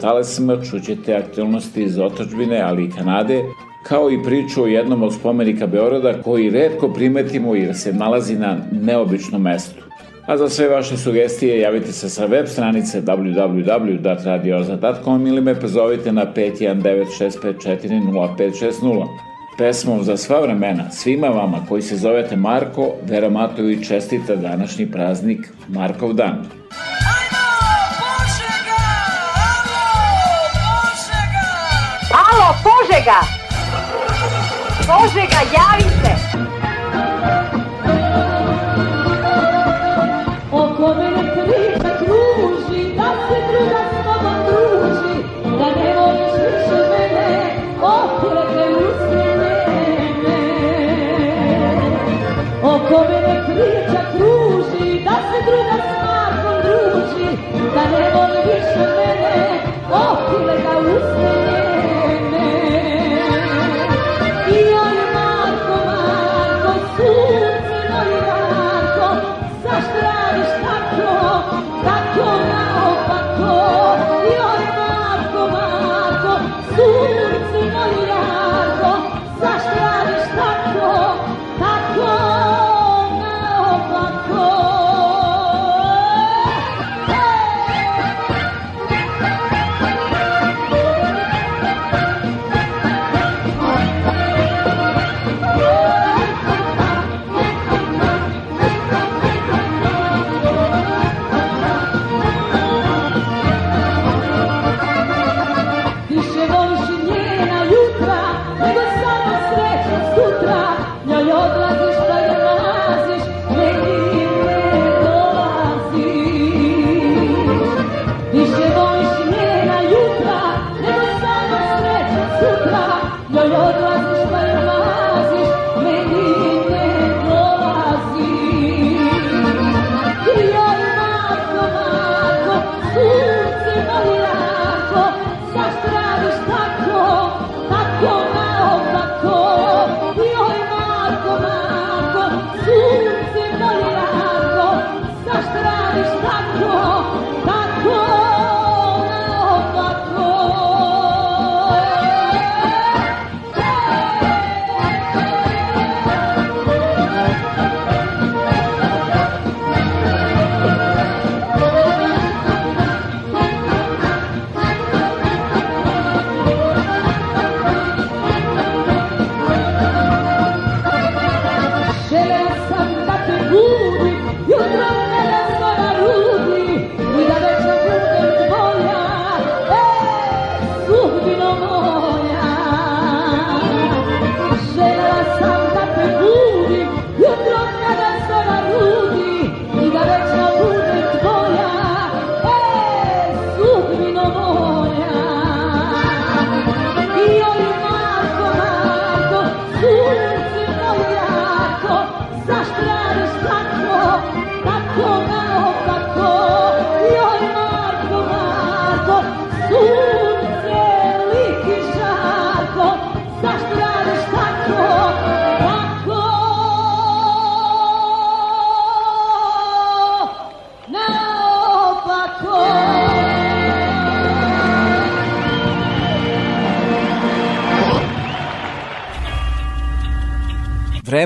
talasima čućete aktualnosti iz otačbine, ali i Kanade, kao i priču o jednom od spomenika Beorada koji redko primetimo jer se nalazi na neobičnom mestu. A za sve vaše sugestije javite se sa web stranice www.radioza.com ili me pozovite na 5196540560. Pesmom za sva vremena svima vama koji se zovete Marko, Vera Matović čestita današnji praznik Markov dan. Alo, Požega! Požega, javi se!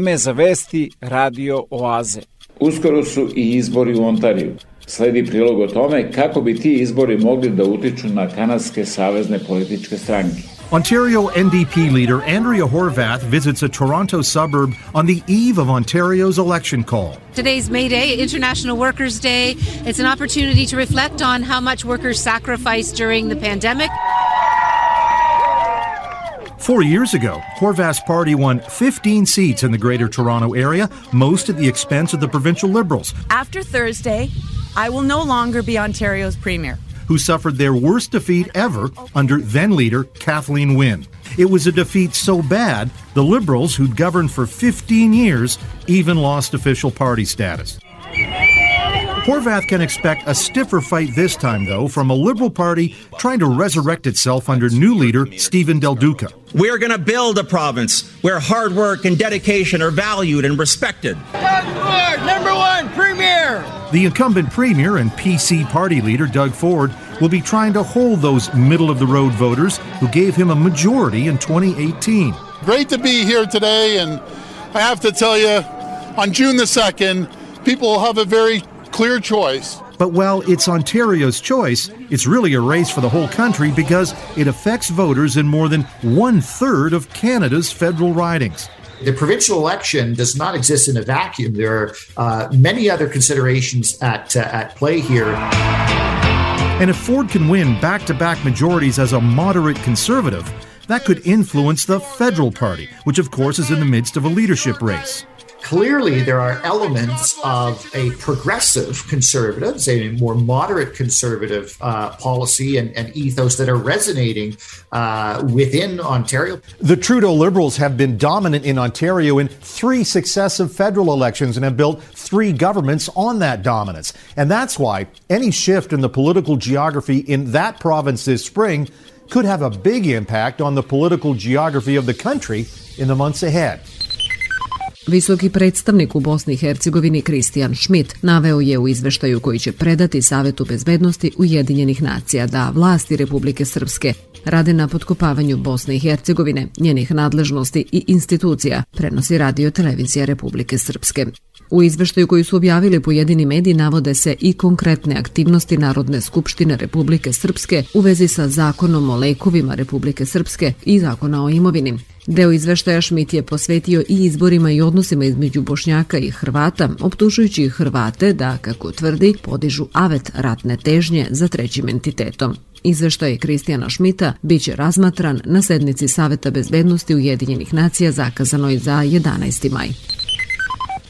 Vreme za vesti Radio Oaze. Uskoro su i izbori u Ontariju. Sledi prilog o tome kako bi ti izbori mogli da utiču na kanadske savezne političke stranke. Ontario NDP leader Andrea Horvath visits a Toronto suburb on the eve of Ontario's election call. Today's May Day, International Workers' Day. It's an opportunity to reflect on how much workers sacrificed during the pandemic. Four years ago, Horvath's party won 15 seats in the Greater Toronto Area, most at the expense of the provincial Liberals. After Thursday, I will no longer be Ontario's Premier. Who suffered their worst defeat ever under then leader Kathleen Wynne. It was a defeat so bad, the Liberals, who'd governed for 15 years, even lost official party status. Horvath can expect a stiffer fight this time, though, from a Liberal Party trying to resurrect itself under new leader Stephen Del Duca. We're going to build a province where hard work and dedication are valued and respected. Number one, Premier! The incumbent Premier and PC party leader Doug Ford will be trying to hold those middle of the road voters who gave him a majority in 2018. Great to be here today, and I have to tell you, on June the 2nd, people will have a very clear choice. But while it's Ontario's choice, it's really a race for the whole country because it affects voters in more than one third of Canada's federal ridings. The provincial election does not exist in a vacuum. There are uh, many other considerations at, uh, at play here. And if Ford can win back to back majorities as a moderate conservative, that could influence the federal party, which of course is in the midst of a leadership race clearly there are elements of a progressive conservative, say a more moderate conservative uh, policy and, and, ethos that are resonating uh, within Ontario. The Trudeau Liberals have been dominant in Ontario in three successive federal elections and have built three governments on that dominance. And that's why any shift in the political geography in that province this spring could have a big impact on the political geography of the country in the months ahead. Visoki predstavnik u Bosni i Hercegovini Kristijan Schmidt naveo je u izveštaju koji će predati Savetu bezbednosti Ujedinjenih nacija da vlasti Republike Srpske rade na potkopavanju Bosne i Hercegovine, njenih nadležnosti i institucija, prenosi radio televizija Republike Srpske. U izveštaju koji su objavili pojedini mediji navode se i konkretne aktivnosti Narodne skupštine Republike Srpske u vezi sa zakonom o lekovima Republike Srpske i zakona o imovini. Deo izveštaja Šmit je posvetio i izborima i odnosima između Bošnjaka i Hrvata, optužujući Hrvate da, kako tvrdi, podižu avet ratne težnje za trećim entitetom. Izveštaj Kristijana Šmita biće razmatran na sednici Saveta bezbednosti Ujedinjenih nacija zakazanoj za 11. maj.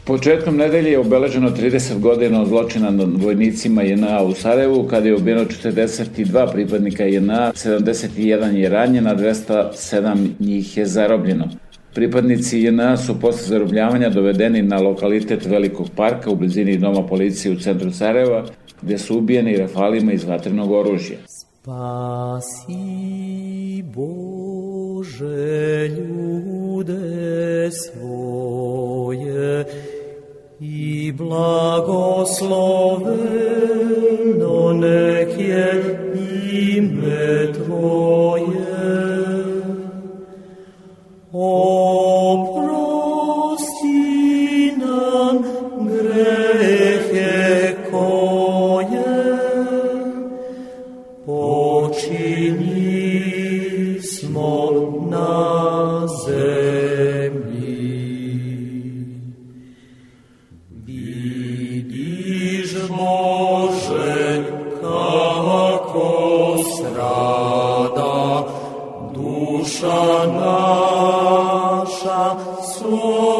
Početkom nedelje je obeleženo 30 godina od zločina nad vojnicima JNA u Sarajevu, kada je ubijeno 42 pripadnika JNA, 71 je ranjen, a 207 njih je zarobljeno. Pripadnici JNA su posle zarobljavanja dovedeni na lokalitet Velikog parka u blizini doma policije u centru Sarajeva, gde su ubijeni rafalima iz vatrenog oružja. Spasi Bog. Bože ljude svoje i blagosloveno nek je ime Tvoje. O, So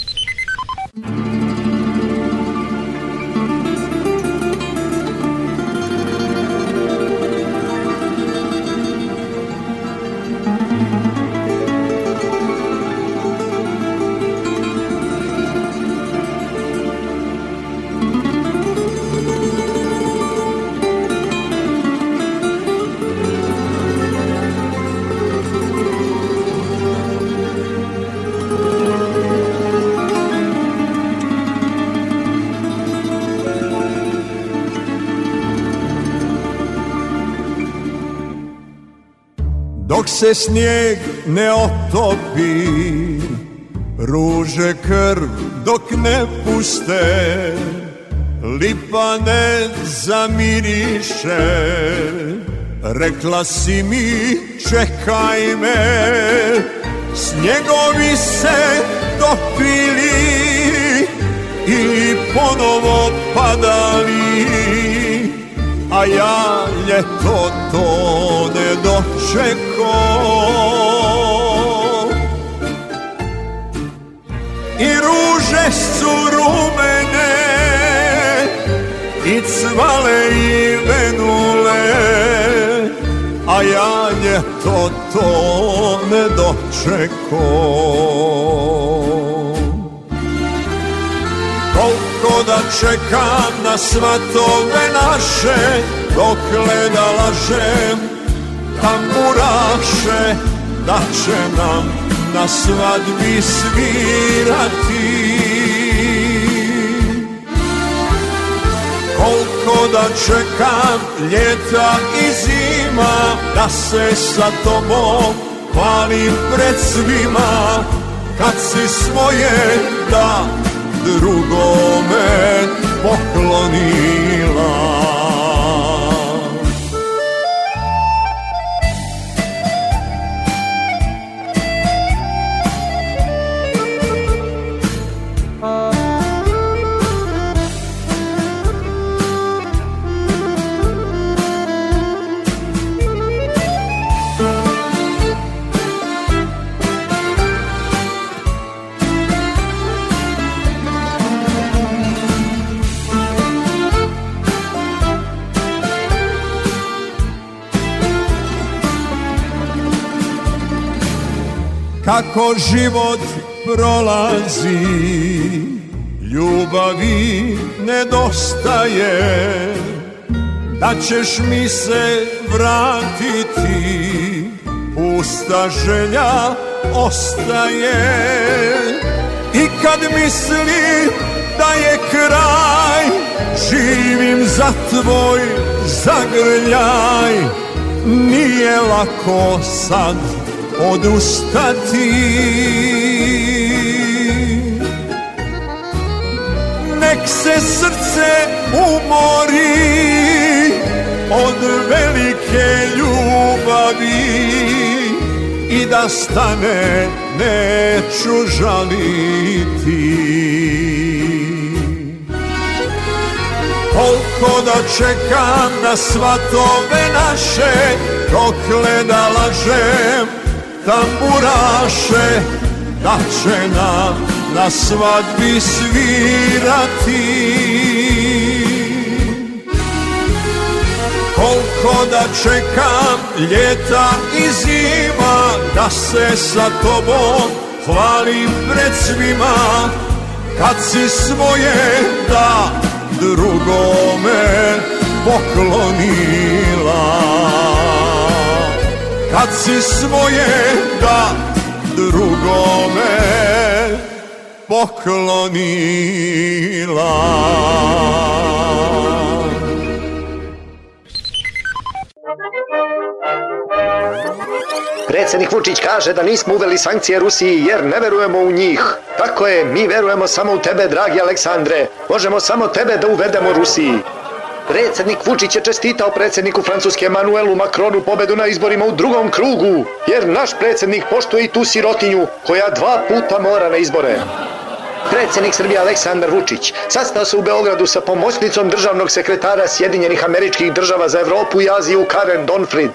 se snijeg ne otopi Ruže krv dok ne puste Lipa ne zamiriše Rekla si mi čekaj me Snjegovi se topili I ponovo padali A ja ljeto to ne dočeko I ruže su rumene I cvale i venule A ja ljeto to ne dočeko Koliko da čekam na svatove naše dokle da lažem tamburaše da, da će nam na svadbi svirati Koliko da čekam ljeta i zima Da se sa tobom hvalim pred svima Kad si svoje da drugome poklonila Kako život prolazi Ljubavi nedostaje Da ćeš mi se vratiti Pusta želja ostaje I kad misli da je kraj Živim za tvoj zagrljaj Nije lako sad odustati Nek se srce umori od velike ljubavi I da stane neću žaliti Koliko da čekam na svatove naše Dokle da lažem tamburaše da će nam na svadbi svirati Koliko da čekam ljeta i zima Da se sa tobom hvalim pred svima Kad si svoje da drugome poklonila kad si svoje da drugome poklonila. Predsednik Vučić kaže da nismo uveli sankcije Rusiji jer ne verujemo u njih. Tako je, mi verujemo samo u tebe, dragi Aleksandre. Možemo samo tebe da uvedemo Rusiji. Predsednik Vučić je čestitao predsedniku Francuske Emanuelu Makronu pobedu na izborima u drugom krugu, jer naš predsednik poštuje i tu sirotinju koja dva puta mora na izbore. Predsednik Srbije Aleksandar Vučić sastao se u Beogradu sa pomoćnicom državnog sekretara Sjedinjenih američkih država za Evropu i Aziju Karen Donfrid.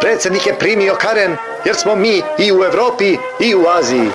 Predsednik je primio Karen jer smo mi i u Evropi i u Aziji.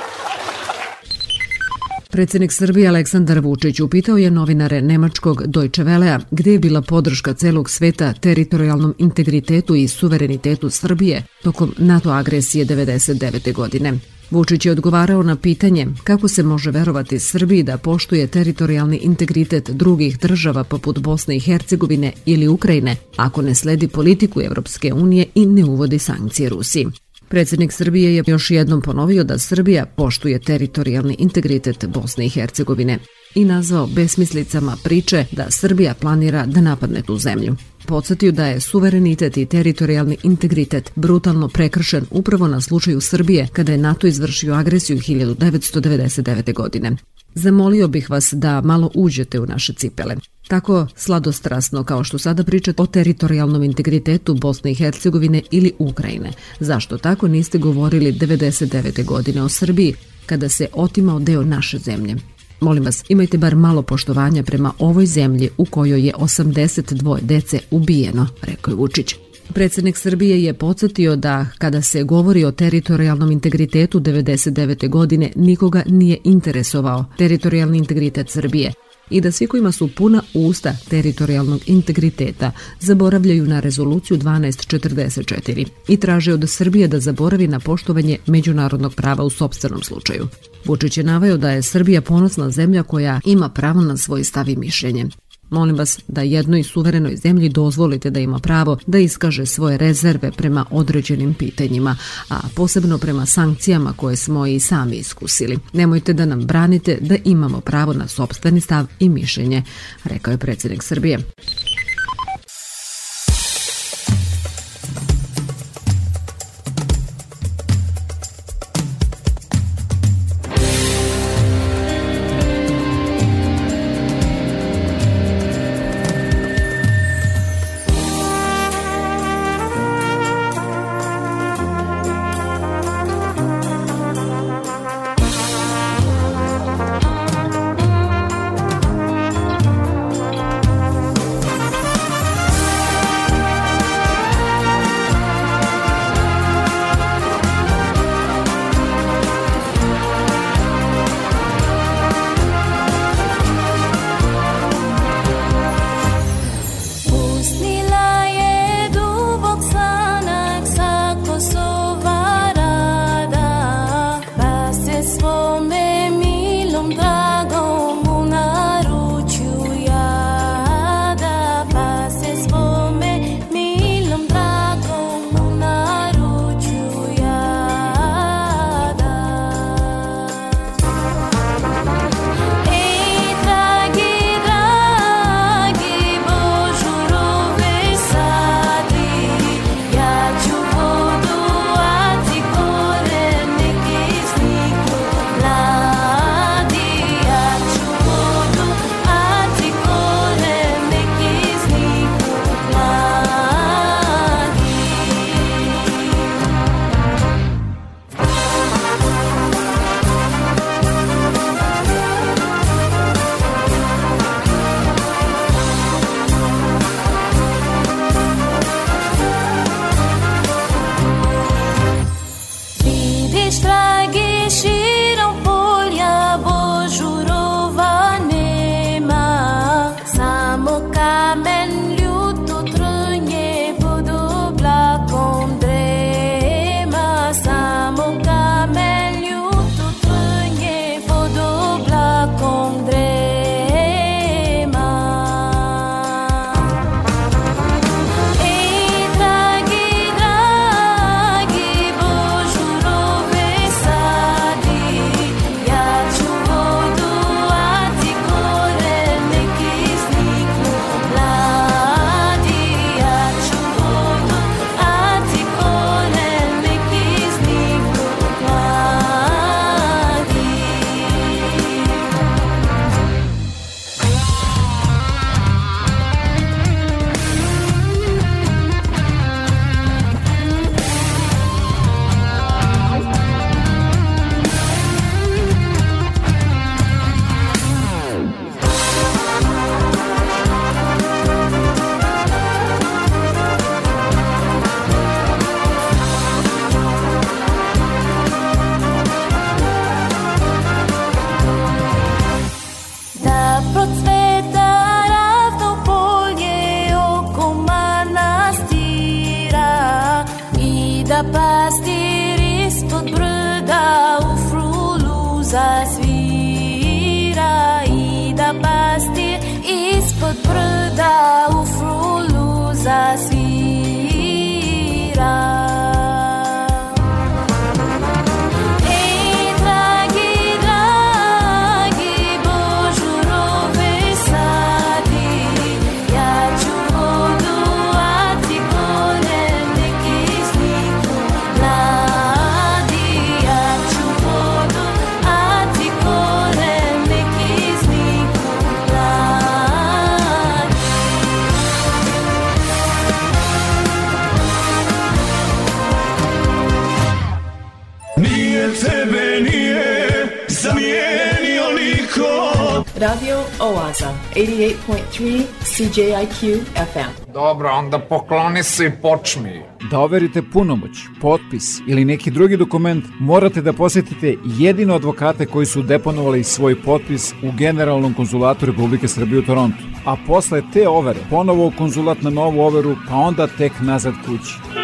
Predsednik Srbije Aleksandar Vučić upitao je novinare nemačkog Deutsche Velea gde je bila podrška celog sveta teritorijalnom integritetu i suverenitetu Srbije tokom NATO agresije 99. godine. Vučić je odgovarao na pitanje kako se može verovati Srbiji da poštuje teritorijalni integritet drugih država poput Bosne i Hercegovine ili Ukrajine ako ne sledi politiku Evropske unije i ne uvodi sankcije Rusiji. Predsednik Srbije je još jednom ponovio da Srbija poštuje teritorijalni integritet Bosne i Hercegovine i nazvao besmislicama priče da Srbija planira da napadne tu zemlju. Podsetio da je suverenitet i teritorijalni integritet brutalno prekršen upravo na slučaju Srbije kada je NATO izvršio agresiju 1999. godine. Zamolio bih vas da malo uđete u naše cipele. Tako sladostrasno kao što sada pričate o teritorijalnom integritetu Bosne i Hercegovine ili Ukrajine. Zašto tako niste govorili 99. godine o Srbiji kada se otimao deo naše zemlje? Molim vas, imajte bar malo poštovanja prema ovoj zemlji u kojoj je 82 dece ubijeno, rekao je Vučić. Predsednik Srbije je podsjetio da kada se govori o teritorijalnom integritetu 99. godine nikoga nije interesovao teritorijalni integritet Srbije – i da svi kojima su puna usta teritorijalnog integriteta zaboravljaju na rezoluciju 1244 i traže od Srbije da zaboravi na poštovanje međunarodnog prava u sobstvenom slučaju. Vučić je naveo da je Srbija ponosna zemlja koja ima pravo na svoj stav i mišljenje. Molim vas da jednoj suverenoj zemlji dozvolite da ima pravo da iskaže svoje rezerve prema određenim pitanjima, a posebno prema sankcijama koje smo i sami iskusili. Nemojte da nam branite da imamo pravo na sobstveni stav i mišljenje, rekao je predsednik Srbije. 88.3 CJIQ FM. Dobro, onda pokloni se i počmi. Da overite punomoć, potpis ili neki drugi dokument, morate da posetite jedino advokate koji su deponovali svoj potpis u Generalnom konzulatu Republike Srbije u Torontu. A posle te overe, ponovo u konzulat na novu overu, pa onda tek nazad kući.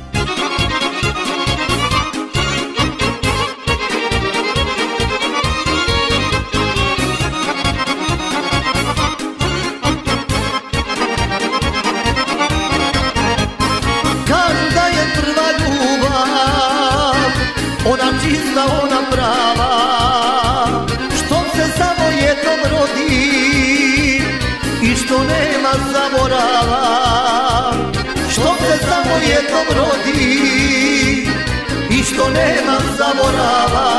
što nemam zaborava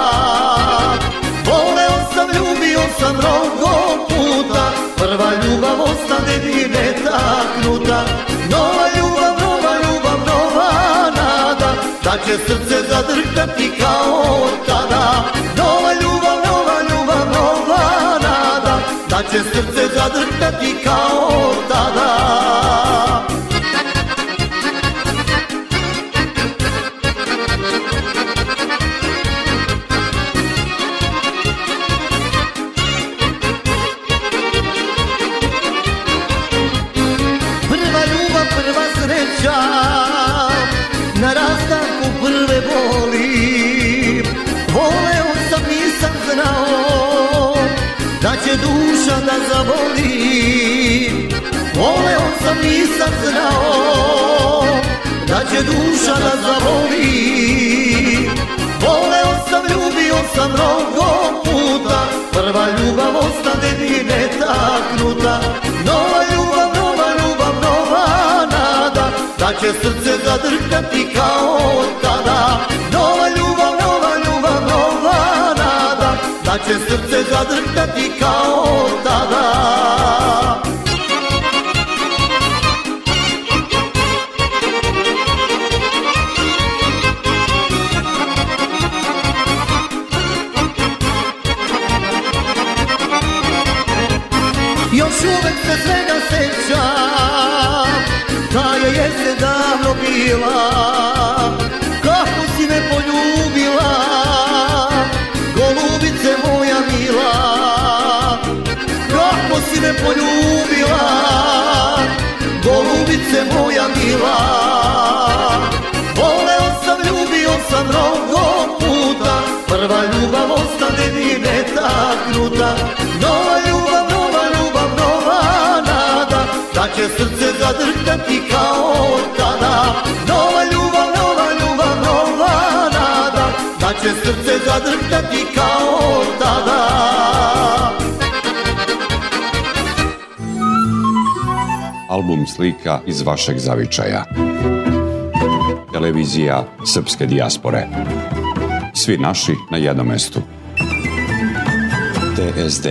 Voleo sam, ljubio sam mnogo puta Prva ljubav ostane mi netaknuta Nova ljubav, nova ljubav, nova nada Da će srce zadrhtati kao tada Nova ljubav, nova ljubav, nova nada Da će srce zadrhtati kao tada me duša da zavoli Voleo sam, ljubio sam mnogo puta Prva ljubav ostane mi netaknuta Nova ljubav, nova ljubav, nova nada Da će srce zadrhtati kao tada Nova ljubav, nova ljubav, nova nada Da će srce zadrhtati kao tada Nova ljubav, nova ljubav, nova nada Da će srce zadrhtati kao tada Nova ljubav, nova ljubav, nova nada Da će srce zadrhtati kao tada Album slika iz vašeg zavičaja Televizija Srpske dijaspore svi naši na jednom mestu. SD.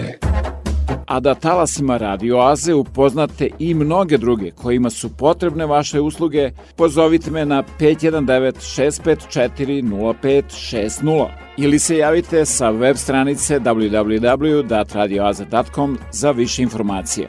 A da talasima Radio Aze upoznate i mnoge druge kojima su potrebne vaše usluge, pozovite me na 519-654-0560 ili se javite sa web stranice www.datradioaze.com za više informacije.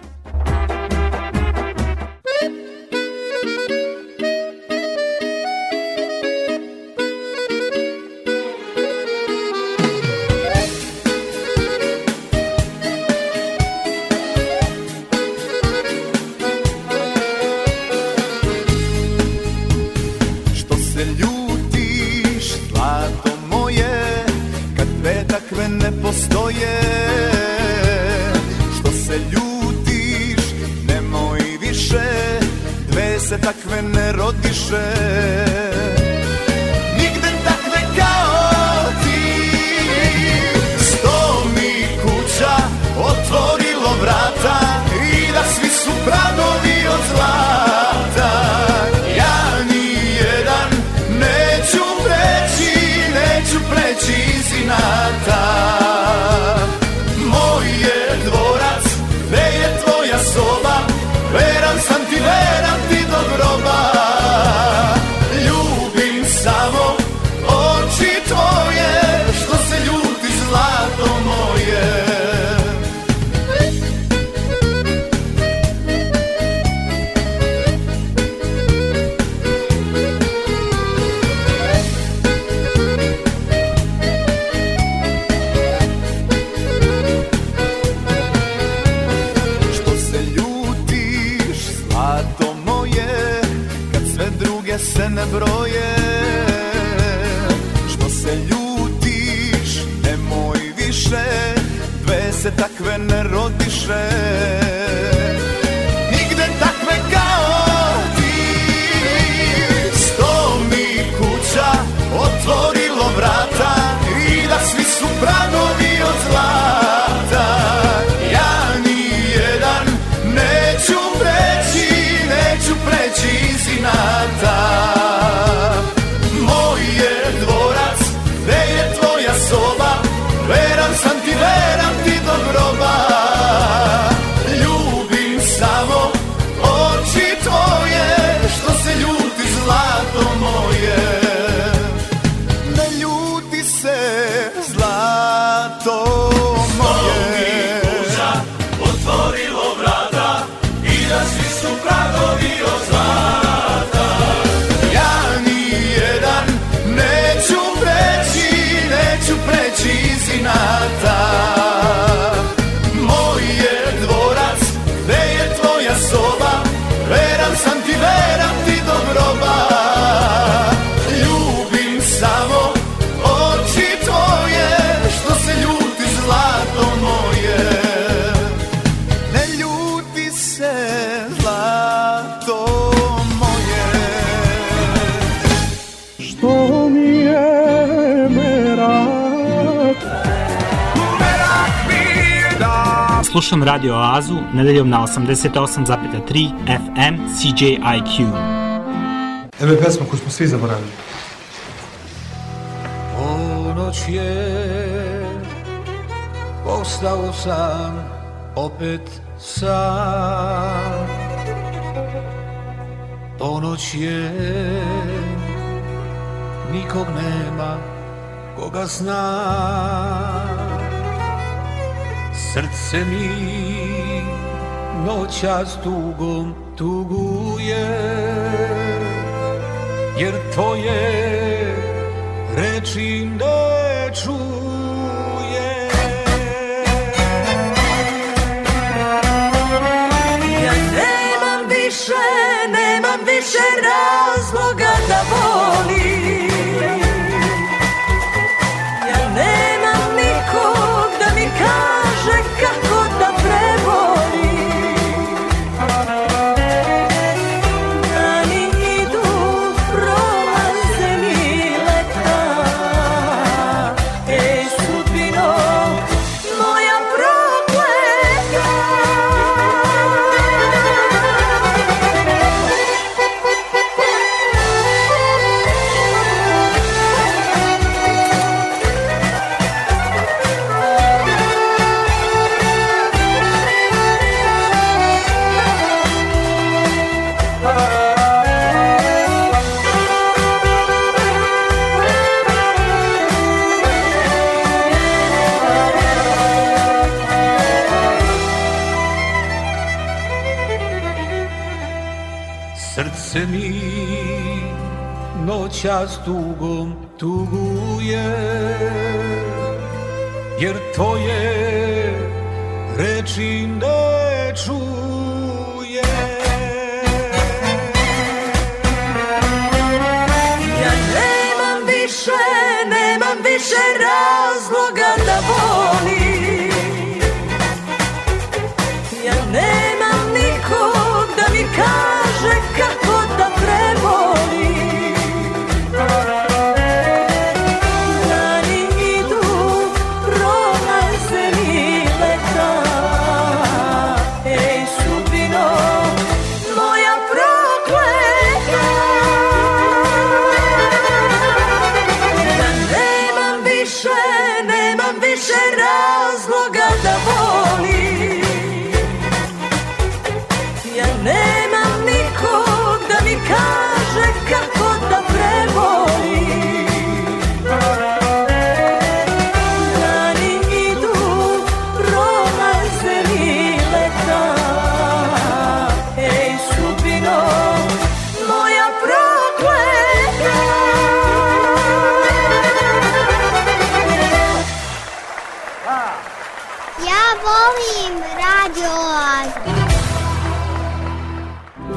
Slušam Radio Oazu nedeljom na 88,3 FM CJIQ. Evo je pesma koju smo svi zaboravili. Ponoć je postao sam opet sam Ponoć je nikog nema koga znam Srce mi noćas tugom tuguje Jer tvoje reči ne čuje ja s tugom tugujem Jer tvoje reči ne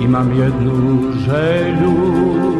imam jednu želju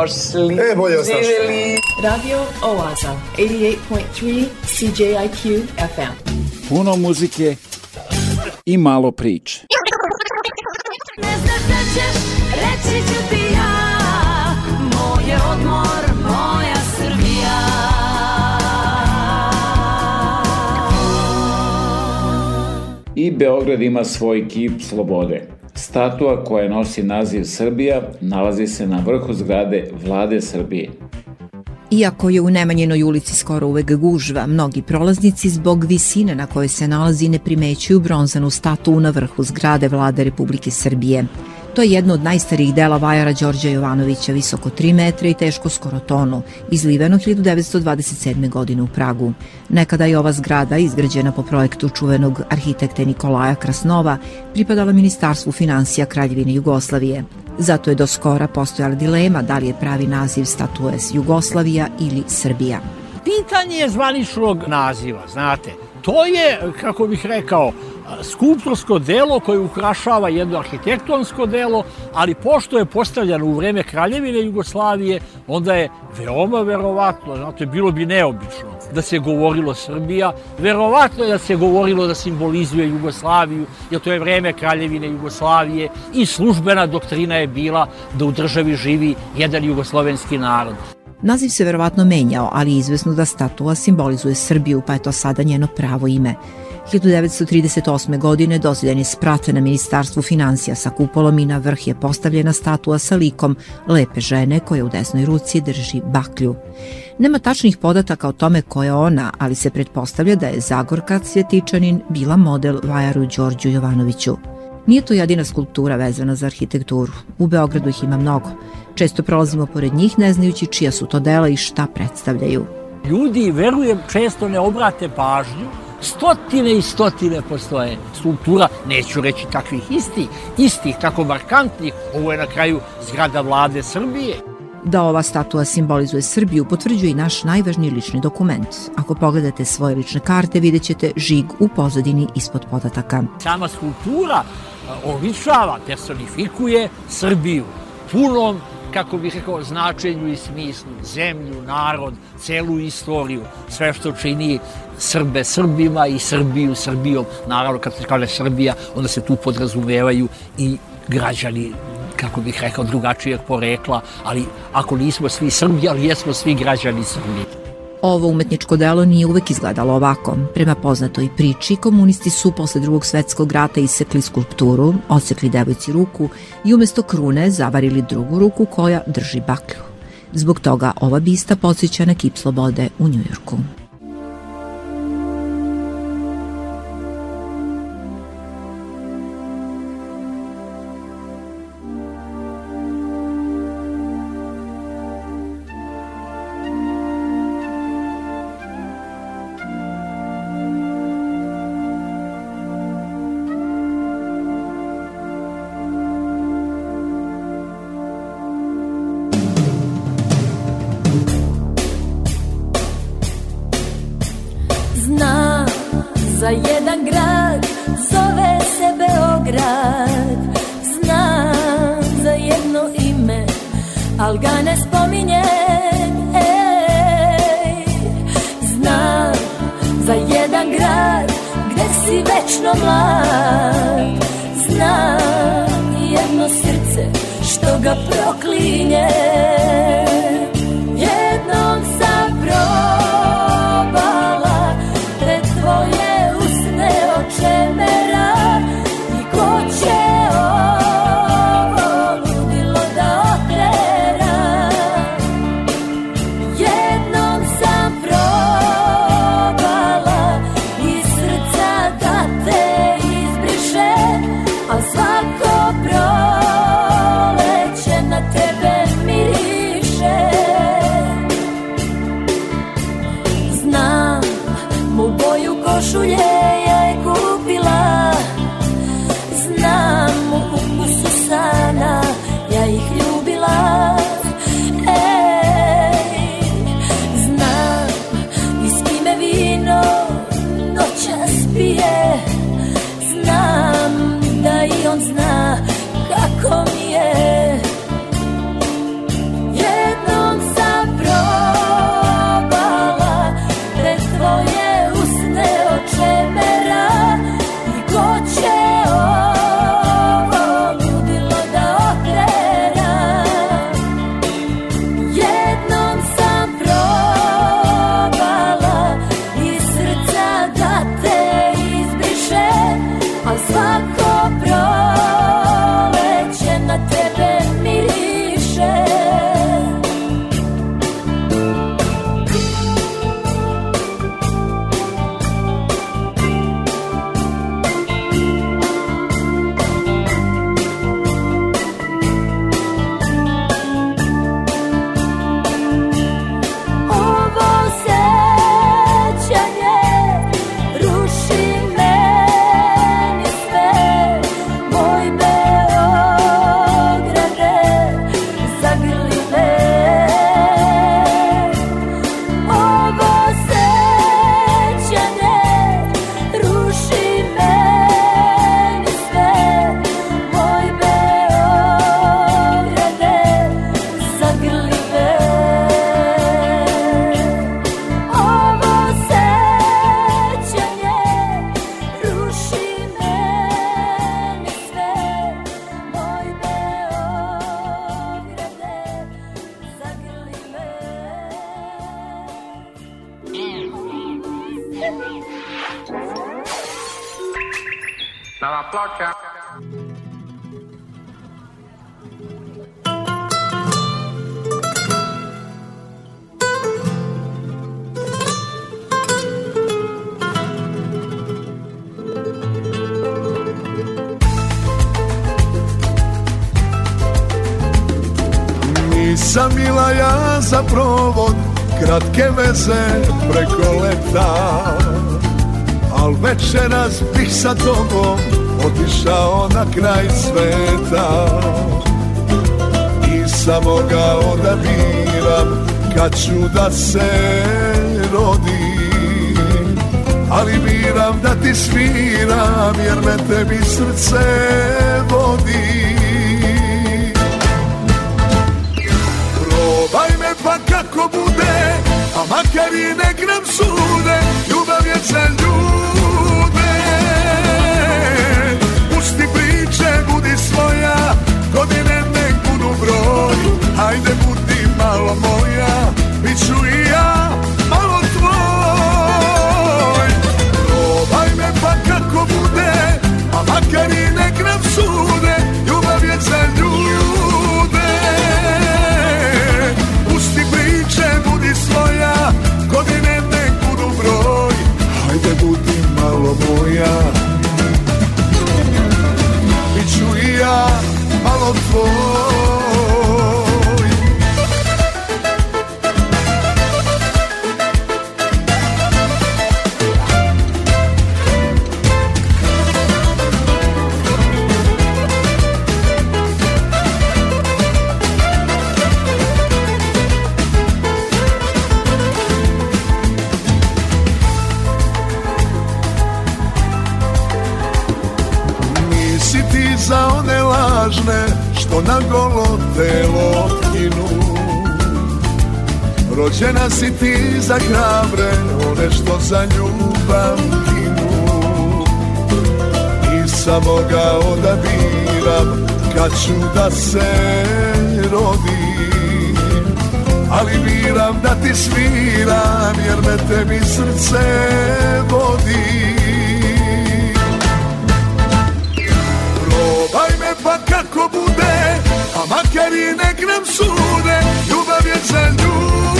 došli. E, bolje ostašli. Radio Oaza, 88.3 CJIQ FM. Puno muzike i malo priče. Ne znaš da ćeš, reći ću ti ja, moje odmor, moja Srbija. I Beograd ima svoj kip slobode. Statua koja nosi naziv Srbija nalazi se na vrhu zgrade vlade Srbije. Iako je u Nemanjenoj ulici skoro uvek gužva, mnogi prolaznici zbog visine na kojoj se nalazi ne primećuju bronzanu statu na vrhu zgrade vlade Republike Srbije. To je jedno od najstarijih dela vajara Đorđa Jovanovića, visoko 3 metra i teško skoro tonu, izliveno 1927. godine u Pragu. Nekada je ova zgrada, izgrađena po projektu čuvenog arhitekte Nikolaja Krasnova, pripadala Ministarstvu financija Kraljevine Jugoslavije. Zato je do skora postojala dilema da li je pravi naziv statues Jugoslavija ili Srbija. Pitanje je zvaničnog naziva, znate. To je, kako bih rekao, skulptorsko delo koje ukrašava jedno arhitektonsko delo, ali pošto je postavljeno u vreme Kraljevine Jugoslavije, onda je veoma verovatno, znate, bilo bi neobično da se govorilo Srbija, verovatno je da se govorilo da simbolizuje Jugoslaviju, jer to je vreme Kraljevine Jugoslavije i službena doktrina je bila da u državi živi jedan jugoslovenski narod. Naziv se verovatno menjao, ali izvesno da statua simbolizuje Srbiju, pa je to sada njeno pravo ime – 1938. godine doziljen je sprat na Ministarstvu financija sa kupolom i na vrh je postavljena statua sa likom lepe žene koja u desnoj ruci drži baklju. Nema tačnih podataka o tome ko je ona, ali se pretpostavlja da je Zagorka Cvjetičanin bila model Vajaru Đorđu Jovanoviću. Nije to jedina skulptura vezana za arhitekturu. U Beogradu ih ima mnogo. Često prolazimo pored njih ne znajući čija su to dela i šta predstavljaju. Ljudi, verujem, često ne obrate pažnju Stotine i stotine postoje skulptura, neću reći takvih istih, istih, tako markantnih. Ovo je na kraju zgrada vlade Srbije. Da ova statua simbolizuje Srbiju potvrđuje i naš najvažniji lični dokument. Ako pogledate svoje lične karte, vidjet ćete žig u pozadini ispod podataka. Sama skulptura e, oličava, personifikuje Srbiju punom kako bih rekao, značenju i smislu, zemlju, narod, celu istoriju, sve što čini Srbe Srbima i Srbiju Srbijom. Naravno, kad se kaže Srbija, onda se tu podrazumevaju i građani kako bih rekao, drugačijeg porekla, ali ako nismo svi Srbi, ali jesmo svi građani Srbije. Ovo umetničko delo nije uvek izgledalo ovako. Prema poznatoj priči, komunisti su posle drugog svetskog rata isekli skulpturu, odsekli devojci ruku i umesto krune zavarili drugu ruku koja drži baklju. Zbog toga ova bista podsjeća na kip slobode u Njujorku. nas bih sa tobom otišao na kraj sveta I samo ga odabiram kad ću da se rodim Ali biram da ti sviram jer me tebi srce vodi Probaj me pa kako bude, a makar i nek nam sude Ljubav je za ljubav biću i ja malo tvoj Probaj me pa kako bude, a makar i nek nam sude Ljubav je za ljude Pusti priče, budi svoja, godine nek budu broj Hajde budi malo moja Biću i ja malo tvoj za hrabre, one što za ljubav ginu I samo ga odabiram kad ću da se rodim Ali biram da ti sviram jer me tebi srce vodi Probaj me pa kako bude, a makar i nek nam sude Ljubav je za ljubav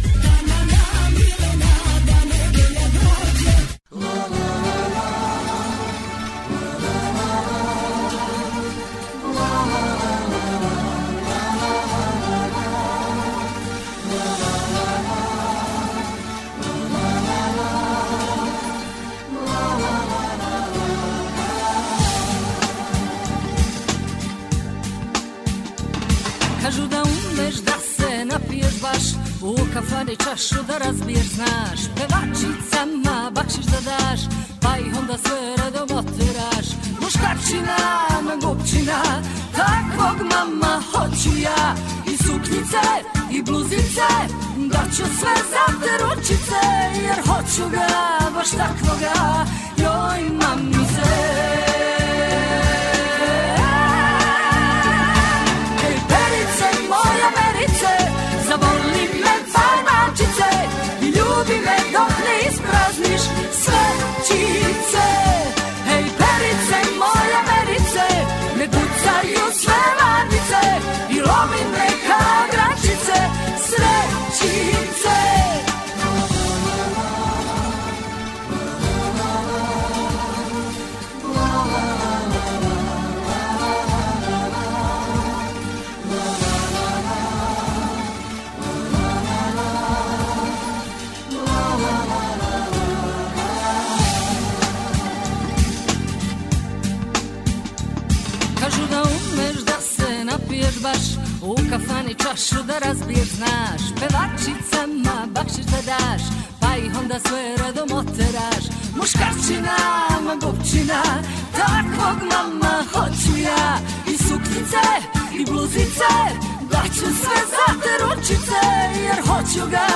Daću sve za te ručice jer hoću ga,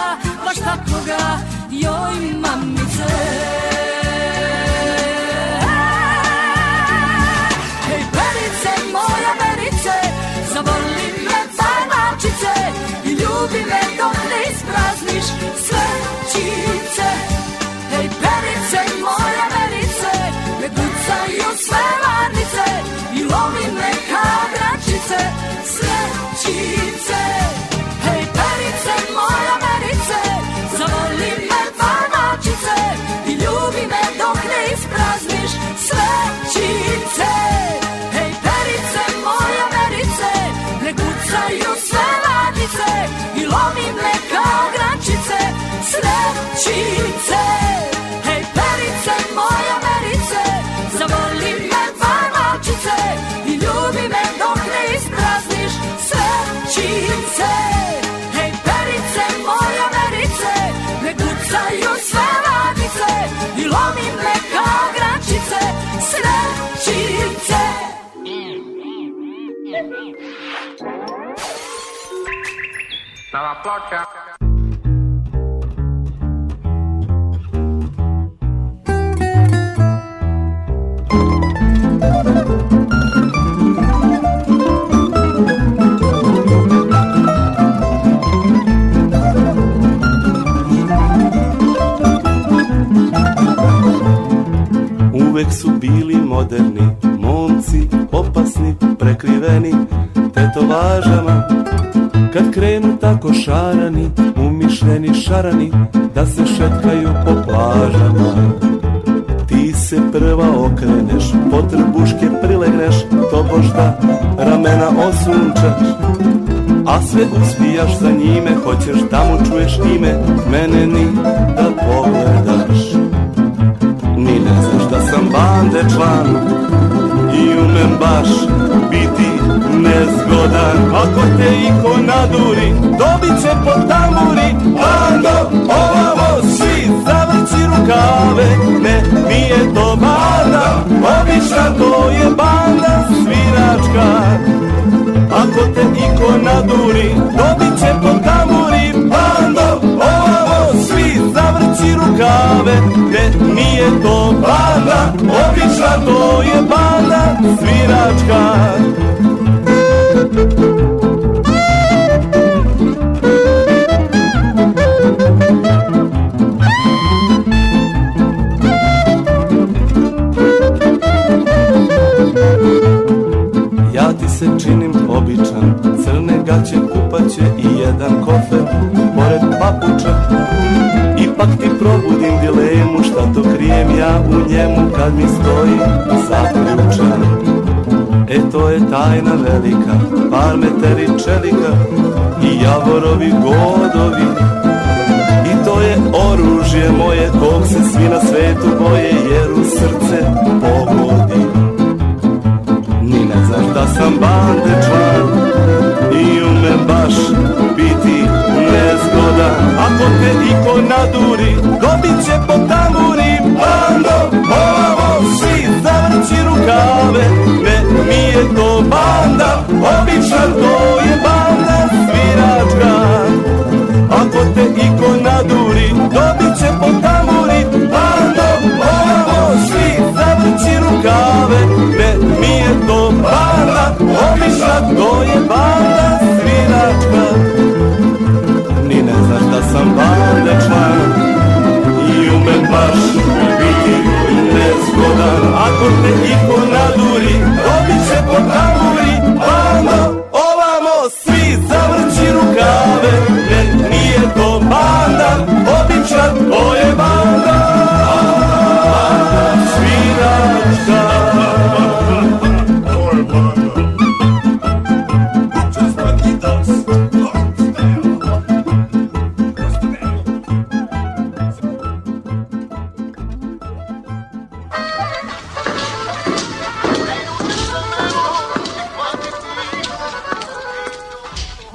baš tako ga, joj mamice. pominne kao grančice, srećice. Hej, perice, moja merice, zavoli me varmačice i ljubi me dok ne isprazniš srećice. Hej, perice, moja merice, ne gucaju sve radice i lomi me Nova placa. Uvek su bili moderni, momci opasni, prekriveni tetovažama Kad krenu tako šarani, umišljeni šarani, da se šetkaju po plažama. Ti se prva okreneš, potrbuške prilegneš, to božda ramena osunčaš. A sve uspijaš za njime, hoćeš da mu čuješ ime, mene ni da pogledaš. Ni ne znaš da sam bande član i umem baš biti nezgodan Ako te iko naduri, dobit će po tamburi Bando, ovamo, svi zavrci rukave Ne, nije to banda, obična to je banda sviračka Ako te iko naduri, dobit će po tamburi Bando, ovamo, svi zavrci rukave Ne, nije to banda, obična to je banda sviračka Ja ti se činim običan, crne gaće, kupaće i jedan kofer, pored papuča. Ipak ti probudim dilemu, šta to krijem ja u njemu kad mi stoji zaključan. E to je tajna velika, parmeteri čelika i javorovi godovi. I to je oružje moje, kog se svi na svetu boje, jer u srce pogodi. Ni ne znaš da sam bande član i ume baš biti nezgodan. Ako te iko naduri, dobit će po tamburi, bando, ovo, svi zavrći rukave obična to je bavna sviračka Ako te iko naduri, dobit će po tamuri Bando, ovo, svi zavrći rukave Ne, mi je to bavna, obična to je bavna sviračka Ni ne znaš da sam bavne član I ume baš biti nezgodan Ako te iko naduri, dobit će po tamuri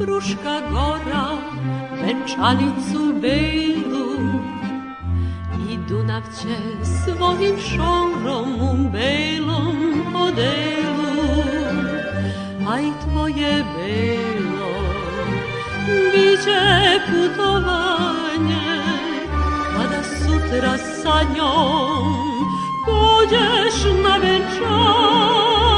Wróżka gora męczalicu bydu i Dunaw cię swoim szorą bylą podelu, a i twoje było bicie putowanie, Pada sutra sa nią pójdziesz na męczanie.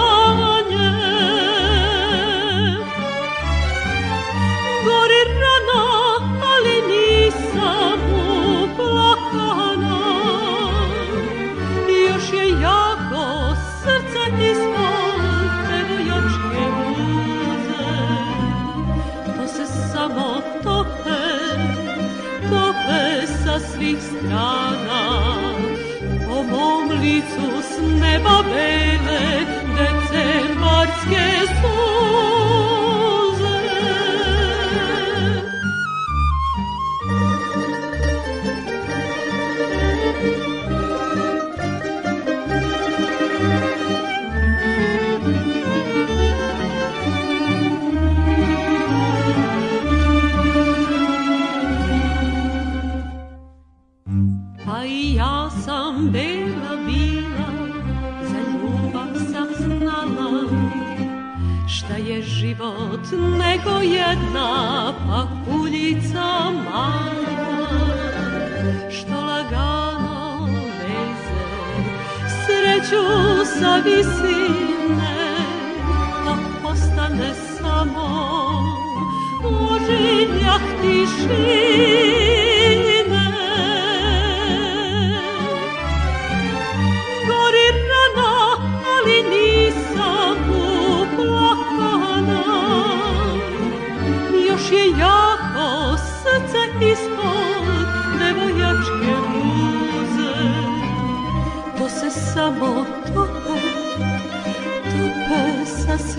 rana Omom licu s neba bele, dece marske nego jedna pakuljica mala što lagano veze sreću sa visine pa postane samo ožiljak tišine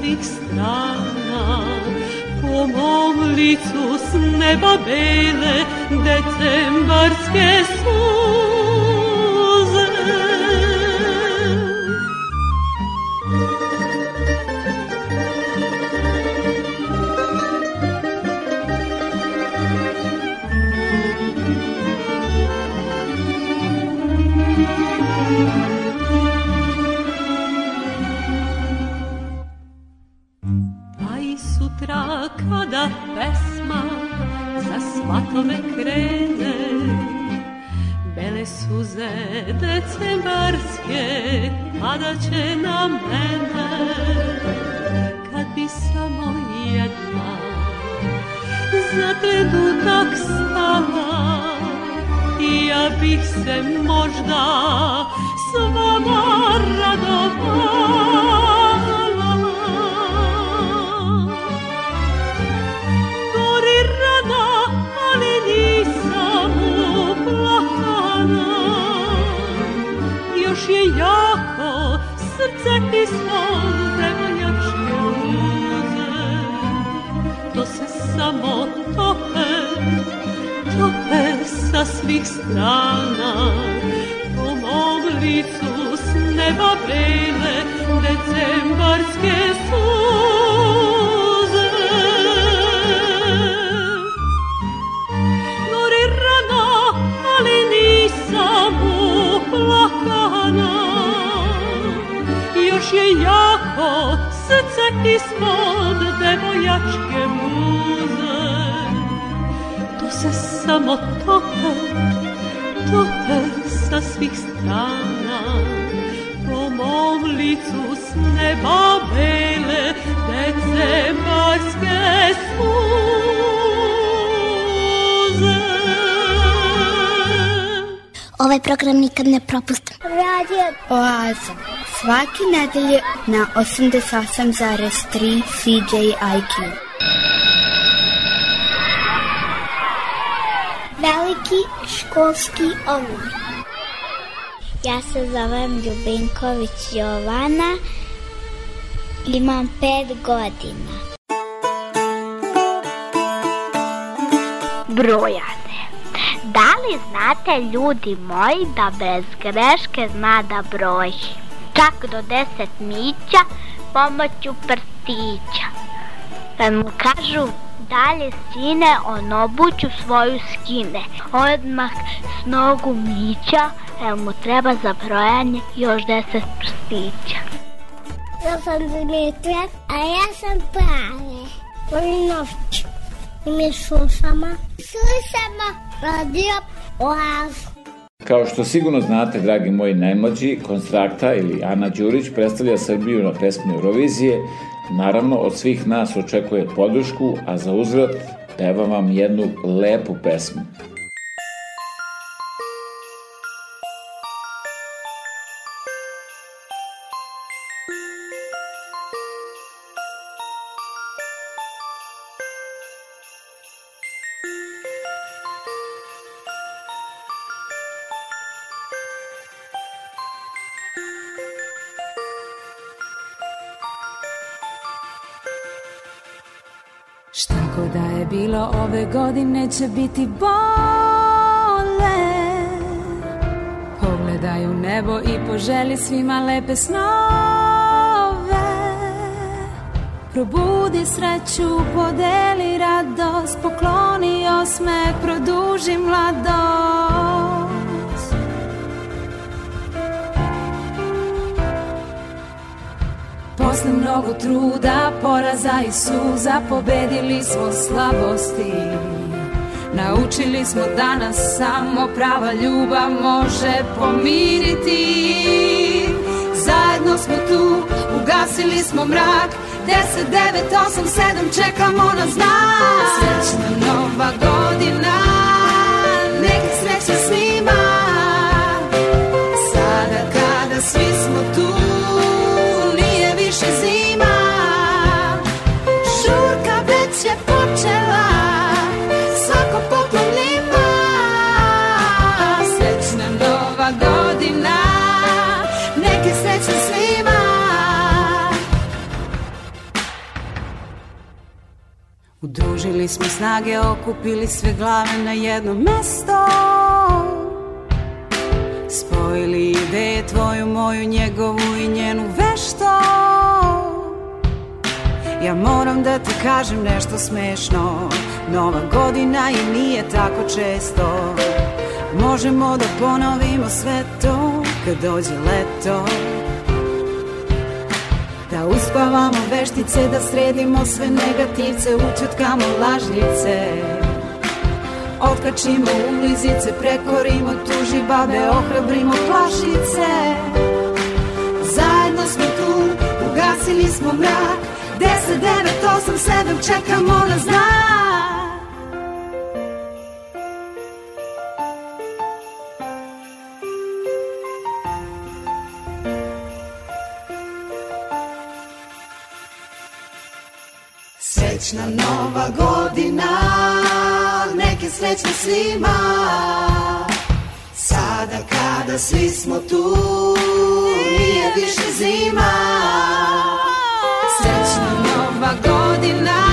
uvijek strana Po mom licu s neba bele decembarske nedelje na 88,3 CJIQ. Veliki školski omor. Ja se zovem Ljubinković Jovana, imam pet godina. Brojane. Da li znate ljudi moji da bez greške zna da broji? čak do 10 mića pomoću prstića. Kad pa mu kažu dalje sine, on obuću svoju skine. Odmah s nogu mića, jer mu treba za brojanje još 10 prstića. Ja sam Dimitra, a ja sam Prave. Volim novče. I mi slušamo. Slušamo radio oazu. Kao što sigurno znate, dragi moji najmlađi, Konstrakta ili Ana Đurić predstavlja Srbiju na pesmi Eurovizije. Naravno, od svih nas očekuje podršku, a za uzrat pevam vam jednu lepu pesmu. Ove godine će biti bole Pogledaj u nebo i poželi svima lepe snove Probudi sreću, podeli radost Pokloni osmeh, produži mladost Posle mnogo truda, poraza i suza Pobedili smo slabosti Naučili smo danas samo prava ljubav može pomiriti Zajedno smo tu, ugasili smo mrak 10, 9, 8, 7, čekamo na znak Srećna nova godina Neki sreće s njima Udružili smo snage, okupili sve glave na jedno mesto Spojili ideje tvoju, moju, njegovu i njenu vešto Ja moram da ti kažem nešto smešno Nova godina i nije tako često Možemo da ponovimo sve to Kad dođe leto uspavamo veštice Da sredimo sve negativce Učutkamo lažljivce Otkačimo ulizice Prekorimo tuži babe Ohrabrimo plašice Zajedno smo tu Ugasili smo mrak 10, 9, 8, 7 Čekamo na znak Srećna nova godina, neke srećne svima. Sada kada svi smo tu, nije više zima. Srećna nova godina,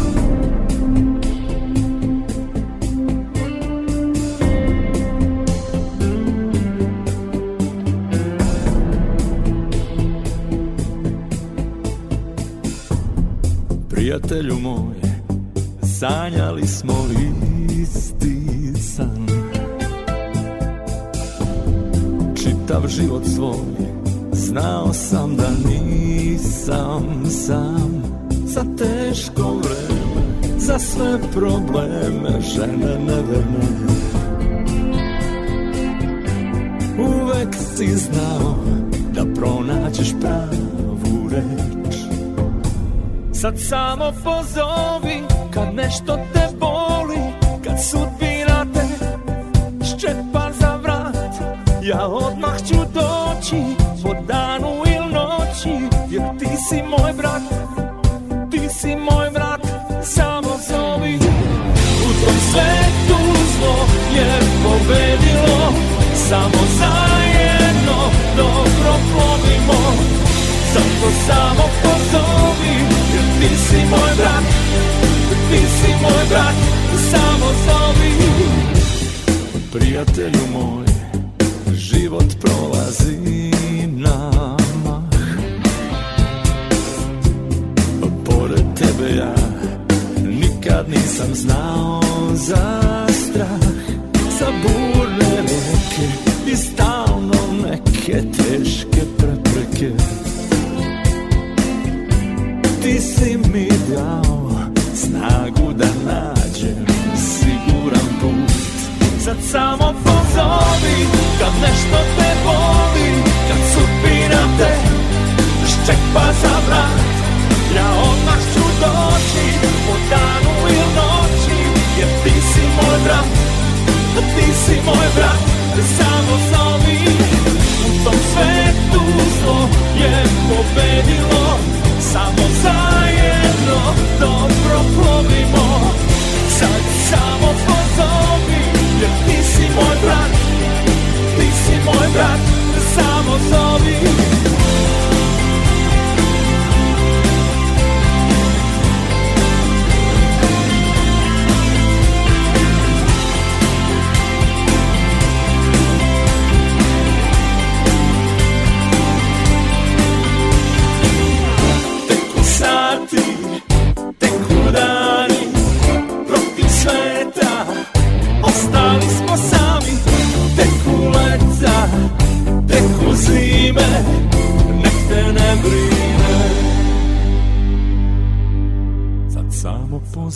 Prijatelju moj, sanjali smo isti san Čitav život svoj, znao sam da nisam sam Za teško vreme, za sve probleme, žene neverne Uvek si znao da pronaćeš pravu reč Sad samo pozovi kad nešto te boli Kad sudbina te ščepa za vrat Ja odmah ću doći po danu il noći Jer ti si moj brat, ti si moj brat Samo zovi U tom svetu zlo je pobedilo Samo zajedno dobro plovimo Samo, samo pozovi Jer ti si moj brat Ti si moj brat Samo zovi Prijatelju moj Život prolazi na mah Pored tebe ja Nikad nisam znao za strah Za burne reke I stalno neke teške prepreke ti si mi dao snagu da nađem siguran put Sad samo pozovi kad nešto te voli Kad supira te ščepa za vrat Ja odmah ću doći po danu i noći Jer ti si moj brat, ti si moj brat Samo zovi u tom svetu zlo je pobedilo samo zajedno dobro plovimo Sad samo pozovi jer ti si moj brat Ti si moj brat, da samo zovi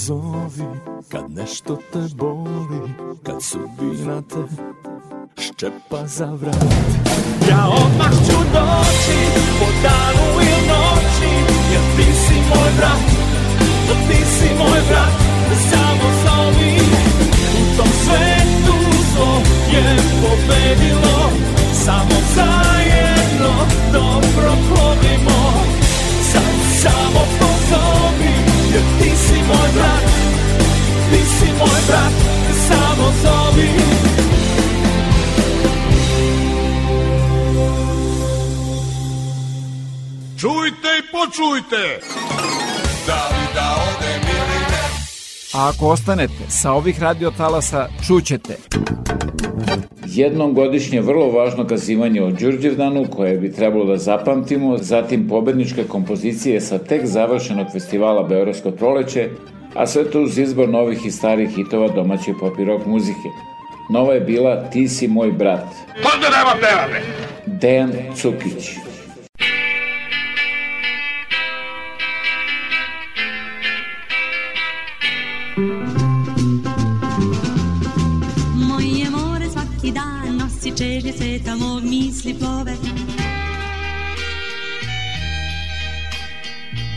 zovi Kad nešto te boli Kad sudbina te ščepa za vrat Ja odmah ću doći Po danu i noći Jer ti si moj brat Ti si moj brat Samo zovi U tom svetu zlo je pobedilo Samo zajedno dobro plovimo Sad samo plovimo moj brat, ti si moj brat, samo zovi. Čujte i počujte! Da li da ode mi a ako ostanete sa ovih radiotalasa čućete. Jednom godišnje vrlo važno kazivanje o Đurđevdanu koje bi trebalo da zapamtimo, zatim pobedničke kompozicije sa tek završenog festivala Beorovsko proleće, a sve to uz izbor novih i starih hitova domaće pop i rock muzike. Nova je bila Ti si moj brat. Pozdrav, Dejan Cukić. čežnje sveta mog misli plove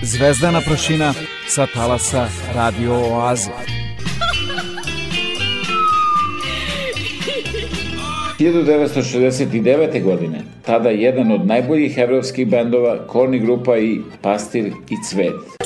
Zvezdana prašina sa talasa Radio Oaze. 1969. godine, tada jedan od najboljih evropskih bendova, Korni grupa i Pastir i Cvet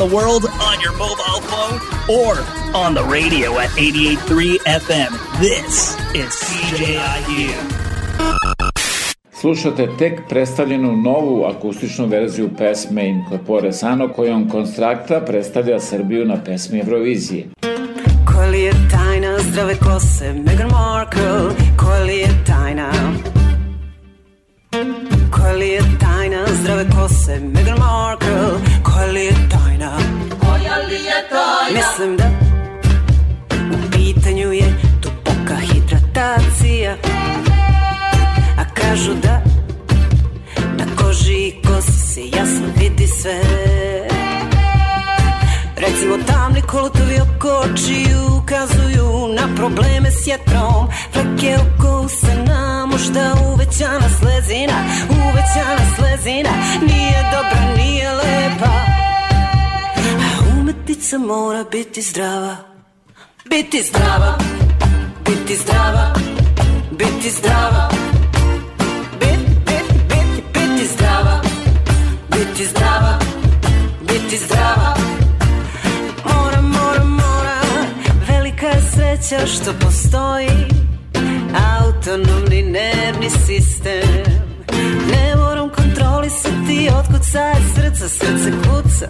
around the world on your mobile phone or on the radio at 88.3 FM. This is CJIU. Slušate tek predstavljenu novu akustičnu verziju pesme Incorpore Sano kojom Konstrakta predstavlja Srbiju na pesmi Eurovizije. Koja li je tajna zdrave kose Meghan Markle? Koja li je tajna? Koja li je tajna zdrave kose Meghan Markle? Koja li je tajna? mislim da u pitanju je duboka hidratacija A kažu da na koži i kosi se jasno vidi sve Recimo tamni kolotovi oko očiju ukazuju na probleme s jetrom Flake oko usana, možda uvećana slezina, uvećana slezina Djeca mora biti zdrava Biti zdrava Biti zdrava Biti zdrava Bit, bit, bit, biti zdrava Biti zdrava Biti zdrava Mora, mora, mora Velika sreća što postoji Autonomni nervni sistem Ne moram kontrolisati Otkud sad srca, srce kuca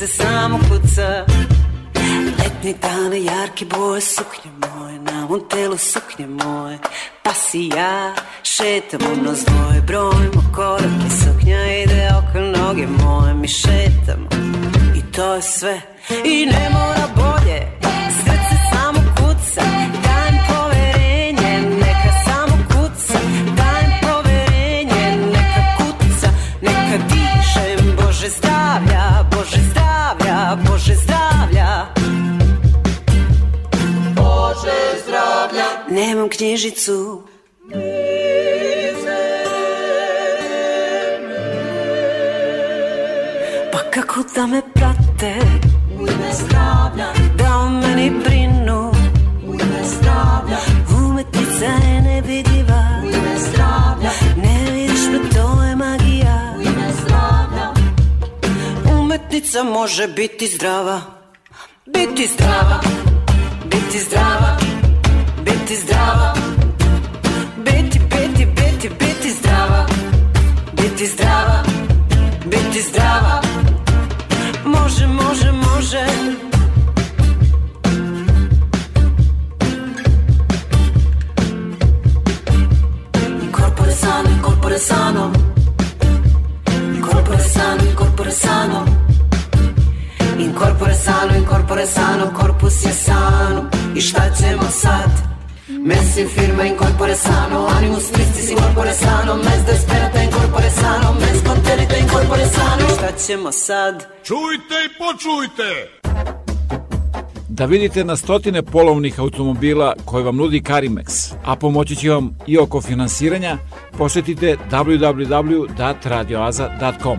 se samo kuca Letnji dane, jarke boje, suknje moje Na mom telu suknje moje Pa si ja šetam nos dvoje Brojimo i suknja ide oko noge moje Mi šetamo i to je sve I ne mora boje Bože zdravlja Bože zdravlja Nemam knjižicu Pa kako da me prate U ime zdravlja Da o meni brinu U ime zdravlja Umetnica je Poletnica može biti zdrava. Biti zdrava, biti zdrava, biti zdrava. Biti, biti, biti, biti zdrava. Biti zdrava, biti zdrava. Može, može, može. Corpore sano, corpore sano. Corpore sano, corpore sano. In corpore sano, in corpore sano, corpus je sano I šta ćemo sad? Messi firma in corpore sano Animus tristis in corpore sano Mes desperata in corpore sano Mes conterita in corpore sano I šta ćemo sad? Čujte i počujte! da vidite na stotine polovnih automobila koje vam nudi Carimex, a pomoći će vam i oko finansiranja, posetite www.radioaza.com.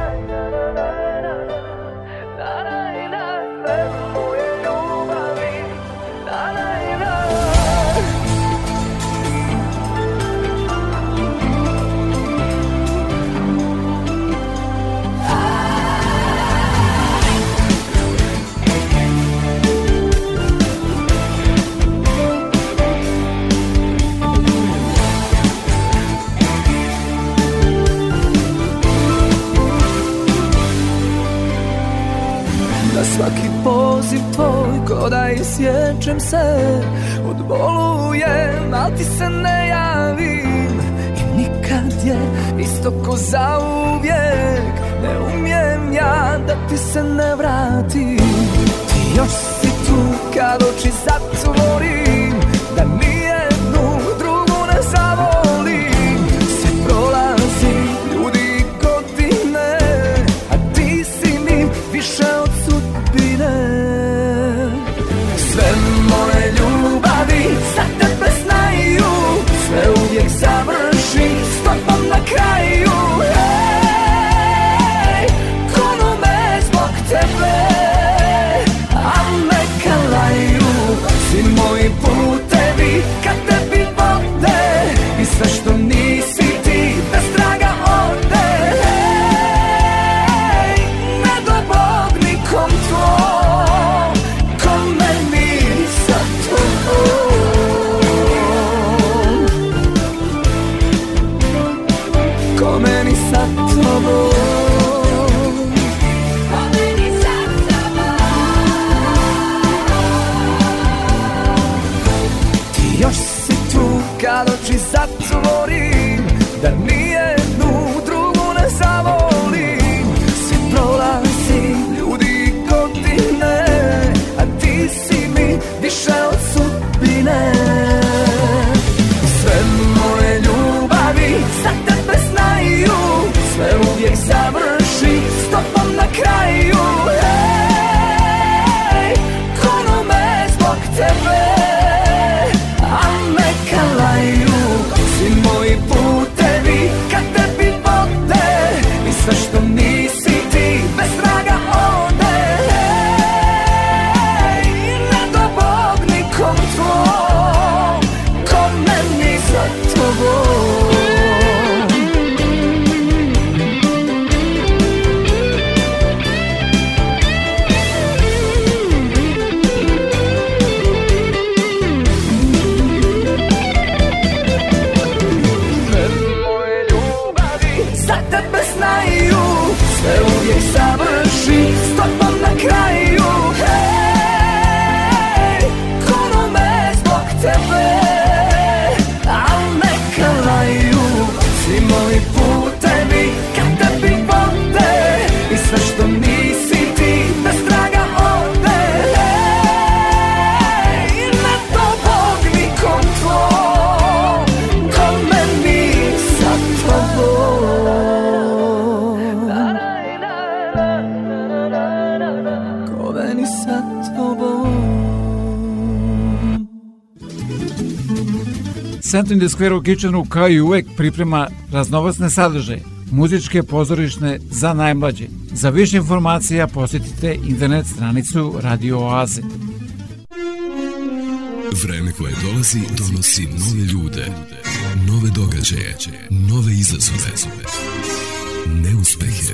poziv tvoj Ko da isječem se od bolujem A ti se ne javim I nikad je isto ko zauvijek Ne umijem ja da ti se ne vratim Ti još si tu kad oči zatvorim Da край Canton Square Kitchen u kao i uvek priprema raznovacne sadržaje, muzičke pozorišne za najmlađe. Za više informacija posjetite internet stranicu Radio Oaze. Vreme koje dolazi donosi nove ljude, nove događaje, nove izazove, neuspehe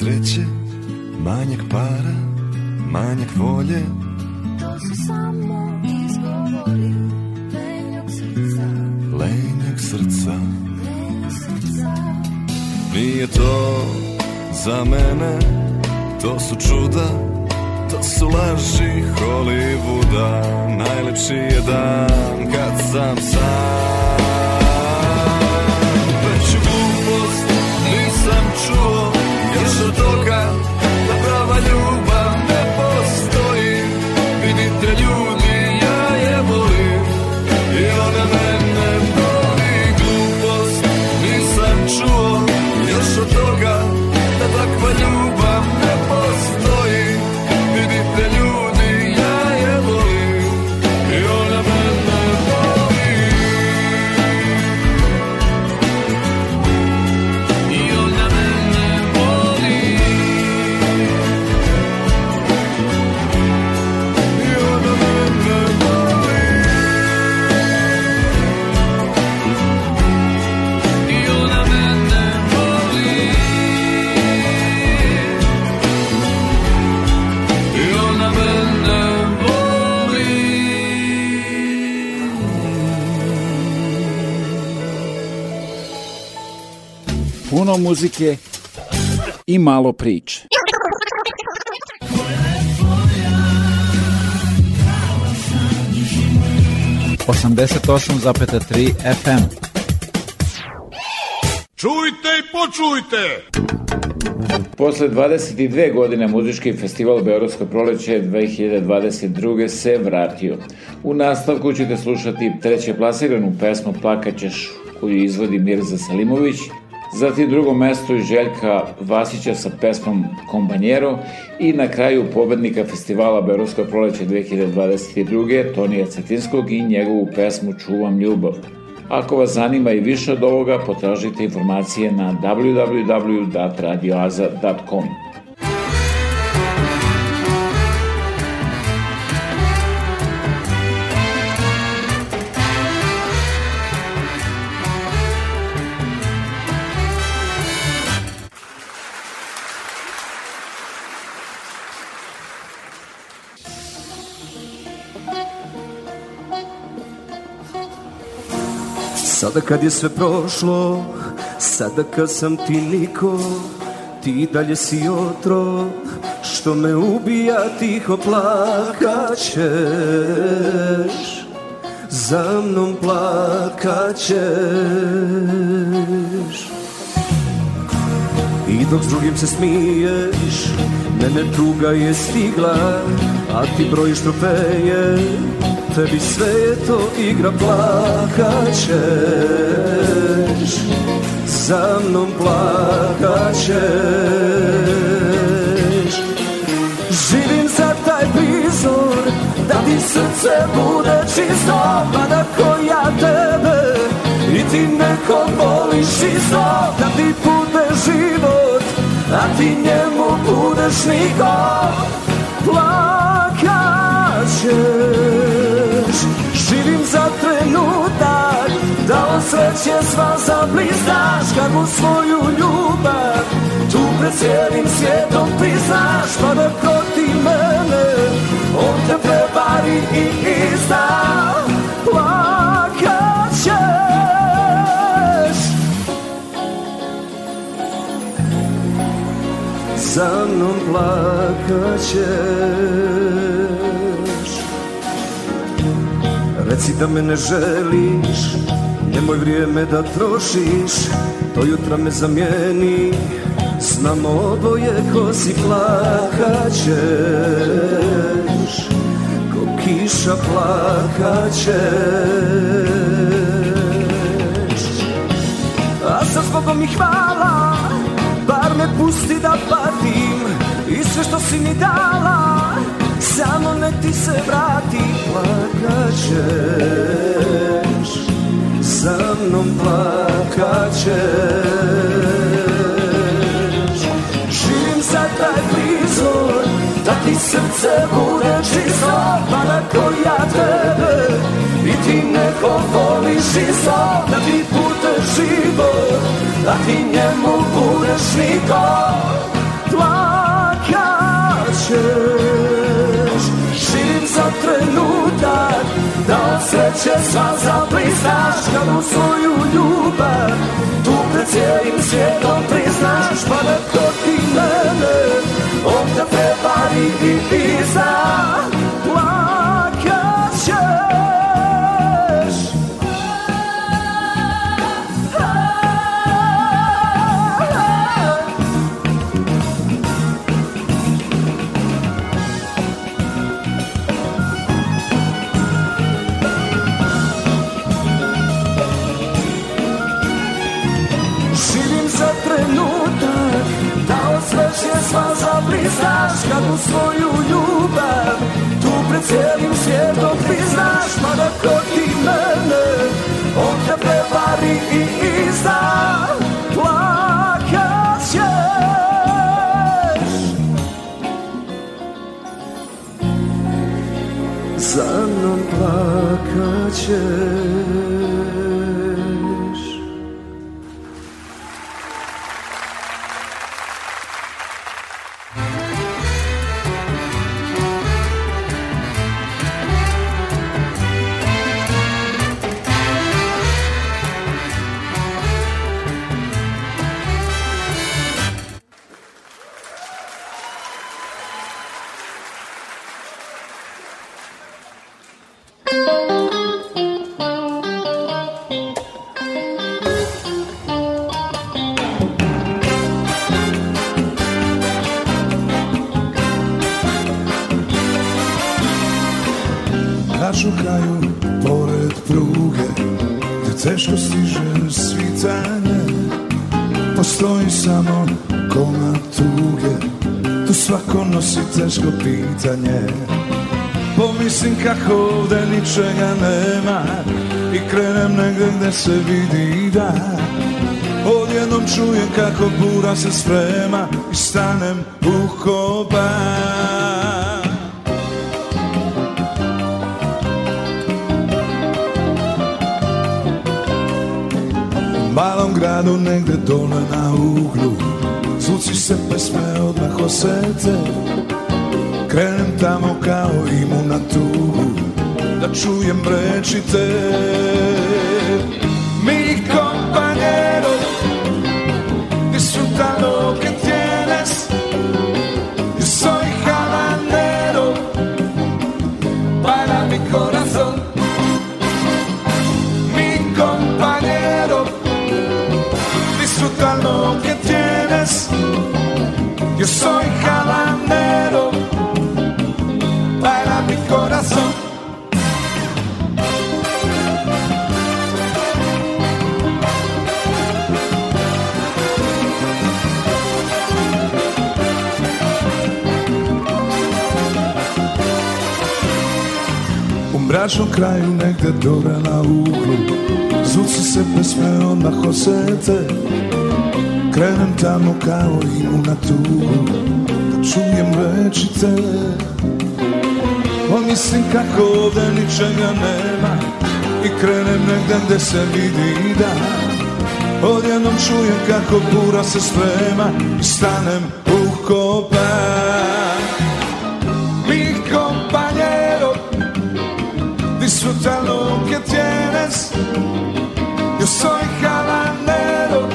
sreće, manjak para, manjak volje To su samo izgovori lenjog srca Lenjeg srca Nije to za mene, to su čuda To su laži Hollywooda Najlepši je dan kad sam sam muzike i malo priče. Osamdeset osam FM Čujte i počujte! Posle 22 godine muzički festival Beorovsko proleće 2022. se vratio. U nastavku ćete slušati treće plasiranu pesmu Plakaćeš koju izvodi Mirza Salimović zatim drugo mesto i Željka Vasića sa pesmom Kombanjero i na kraju pobednika festivala Berovska proleće 2022. Tonija Cetinskog i njegovu pesmu Čuvam ljubav. Ako vas zanima i više od ovoga, potražite informacije na www.radioaza.com. Sada kad je sve prošlo, sada kad sam ti niko, ti dalje si otro, što me ubija tiho plakaćeš, za mnom plakaćeš. I dok s drugim se smiješ, mene tuga je stigla, a ti brojiš trofeje, tebi sve je to igra Plakaćeš Za mnom plakaćeš Živim za taj prizor Da ti srce bude čisto Mada pa ko ja tebe I ti neko voliš isto Da ti bude život A ti njemu budeš nikom Plakaćeš Živim za trenutak Da od sva za Kad mu svoju ljubav Tu pred cijelim svijetom priznaš Pa da proti mene On te prevari i izda Plakat Za mnom plakat Reci da me ne želiš Nemoj vrijeme da trošiš To jutra me zamijeni S nama oboje ko si plakaćeš Ko kiša plakaćeš A sad zbogom i hvala Bar me pusti da patim I sve što si mi dala Samo nek ti se vrati pa plaćeš Sa mnom plakaćeš Živim za taj prizor Da ti srce bude čisto Pa da ko ja tebe I ti neko voliš isto Da ti bude život Da ti njemu budeš niko Plakaćeš trenutak Da od sreće sva Kad Kao svoju ljubav Tu pred cijelim svijetom priznaš Pa da to ti mene Od kafe i pizda Plava znaš kako svoju ljubav Tu pred cijelim svijetom ti znaš Mada pa ko ti mene Od tebe vari i izda Plakat ćeš Za mnom plakat ćeš teško pitanje Pomislim kako ovdje ničega nema I krenem negde gdje se vidi da Odjednom čujem kako bura se sprema I stanem u koba U malom gradu negdje dole na uglu Zvuci se pesme odmah osete Krenem tamo kao imu na tugu Da čujem reči te Yo soy jalandero para mi corazón. Un bračnom kraju negde dole na uglu Zuci se pesme, onda hosete krenem tamo kao imu na tugu Da čujem rečice Pomislim pa kako ovde ničega nema I krenem negde gde se vidi da Odjednom čujem kako bura se sprema I stanem u kopan Mi compañero Disfruta lo que tienes Yo soy habanero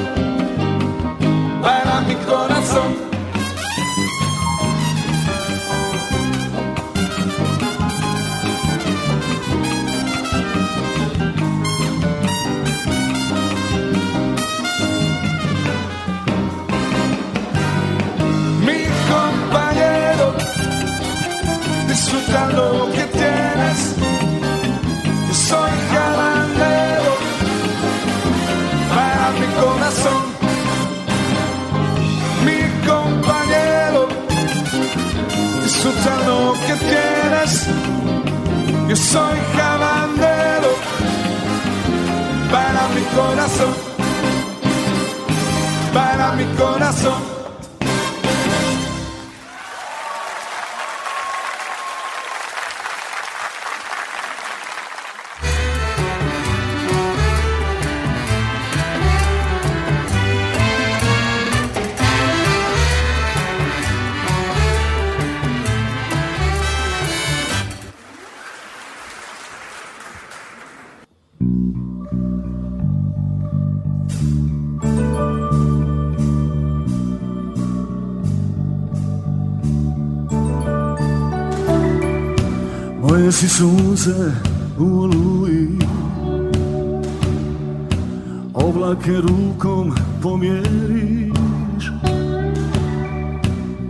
Escucha lo que tienes. Yo soy jabandero para mi corazón, para mi corazón. si suze u oluji Oblake rukom pomjeriš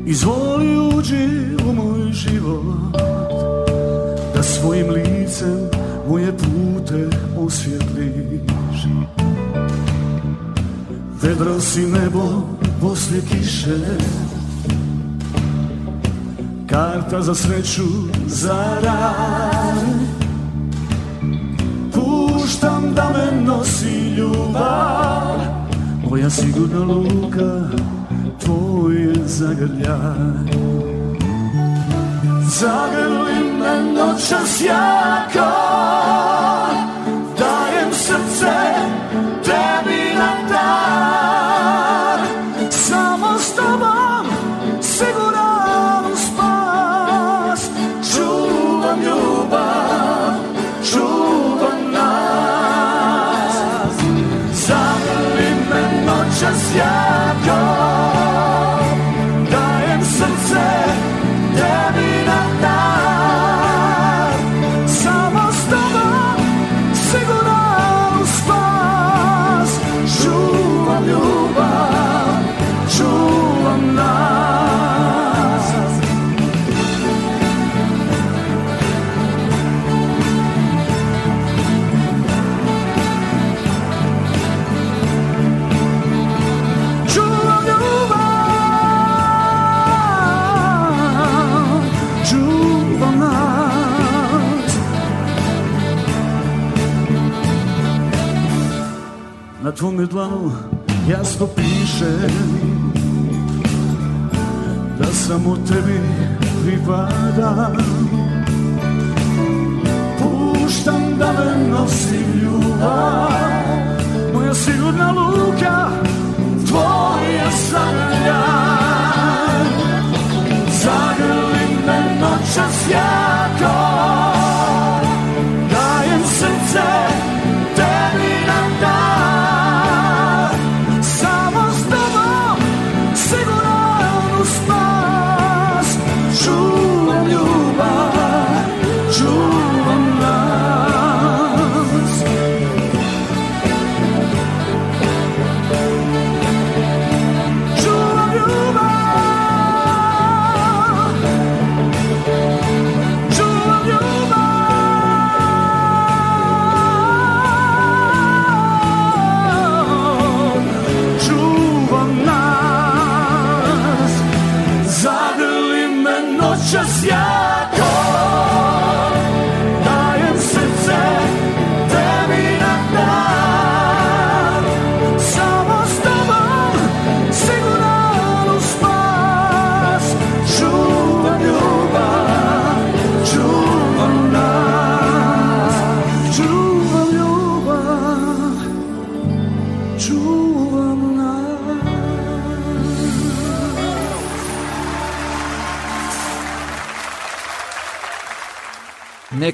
Izvoli uđi u moj život Da svojim licem moje pute osvjetliš Vedro si nebo poslije kiše Karta za sreću, za raj Puštam da me nosi ljubav Moja sigurna luka, tvoj je zagrljaj Zagrli me noćas jako tvome dlanu jasno piše Da samo tebi pripada Puštam da me nosi ljubav Moja sigurna luka, tvoja sanja Zagrlim me noćas ja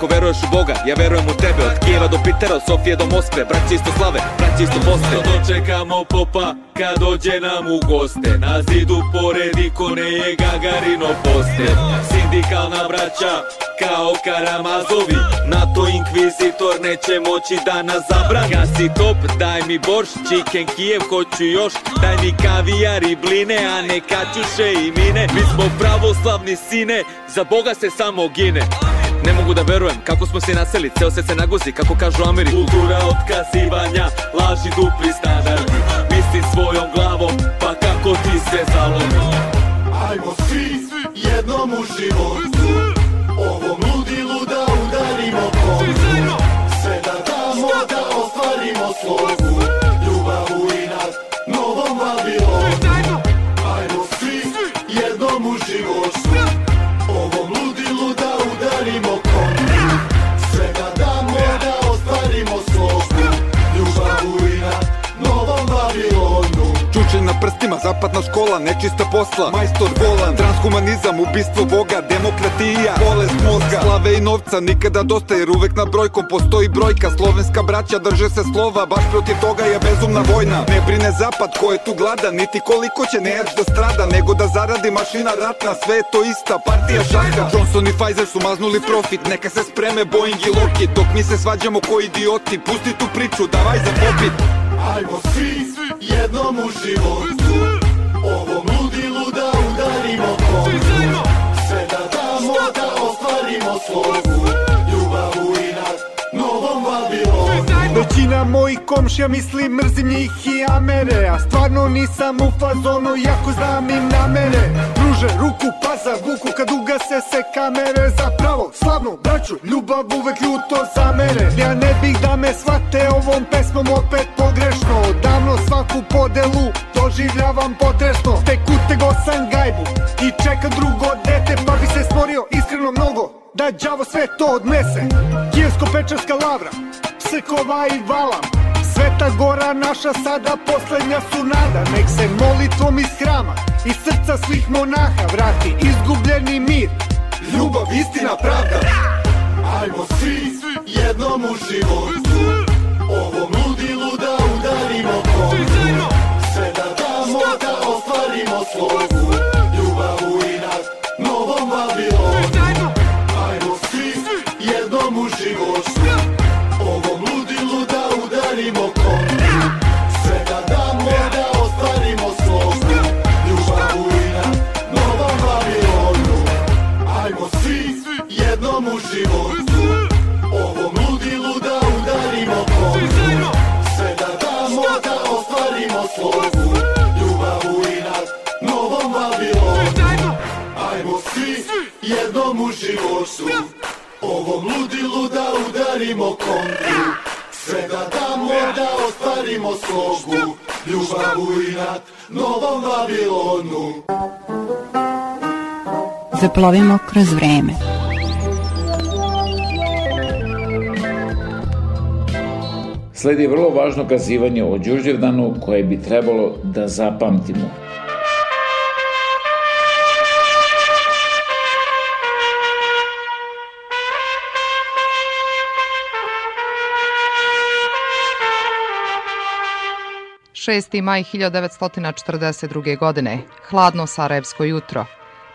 Ako veruješ u Boga, ja verujem u tebe Od Kijeva do Pitera, od Sofije do Moskve Braći isto slave, braći isto poste Dočekamo popa, kad dođe nam u goste Na zidu pored ikone je Gagarino poster Sindikalna braća, kao Karamazovi NATO inkvizitor neće moći da nas zabrani Gasi top, daj mi borš, chicken Kijev hoću još Daj mi kavijar i bline, a ne kaćuše i mine Mi smo pravoslavni sine, za Boga se samo gine Ne mogu da verujem kako smo se naseli, ceo se se nagozi, kako kažu Ameri Kultura otkazivanja, laži dupli standard Misli svojom glavom, pa kako ti se zalomi Ajmo svi jednom u životu Ovo ludilu da udarimo komu Sve da damo da ostvarimo slovo zapadna škola, nečista posla Majstor volan, transhumanizam, ubistvo boga Demokratija, bolest mozga Slave i novca, nikada dosta jer uvek na brojkom Postoji brojka, slovenska braća drže se slova Baš protiv toga je bezumna vojna Ne brine zapad ko je tu glada Niti koliko će nejač da strada Nego da zaradi mašina ratna Sve je to ista, partija šaka Johnson i Pfizer su maznuli profit Neka se spreme Boeing i Lockheed Dok mi se svađamo ko idioti Pusti tu priču, davaj za popit Ajmo svi, jednom u životu pomru Sve da damo da ostvarimo slogu Ljubavu i nad novom Babilonu Većina mojih komšija misli mrzim njih i amere A stvarno nisam u fazonu, jako znam im namere pruže ruku pa za Kad ugase se kamere za pravo slavno braću Ljubav uvek ljuto za mene Ja ne bih da me svate ovom pesmom opet pogrešno Odavno svaku podelu doživljavam potresno Stekute go sam gajbu i čekam drugo dete Pa bi se stvorio iskreno mnogo da đavo sve to odnese Kijevsko-pečarska lavra, psekova i valam Sveta gora naša sada poslednja su nada Nek se molitvom iz hrama i srca svih monaha vrati Izgubljeni mir, ljubav, istina, pravda Ajmo svi jednom u životu Ovo ludilu da udarimo komu Sve da damo da ostvarimo slobu živog su Ovom ludilu da udarimo kontru Sve da damo da ostvarimo slogu Ljubavu i nad novom Vavilonu Zaplovimo kroz vreme Sledi vrlo važno kazivanje o Đurđevdanu koje bi trebalo da zapamtimo. 6. maj 1942. godine, hladno Sarajevsko jutro.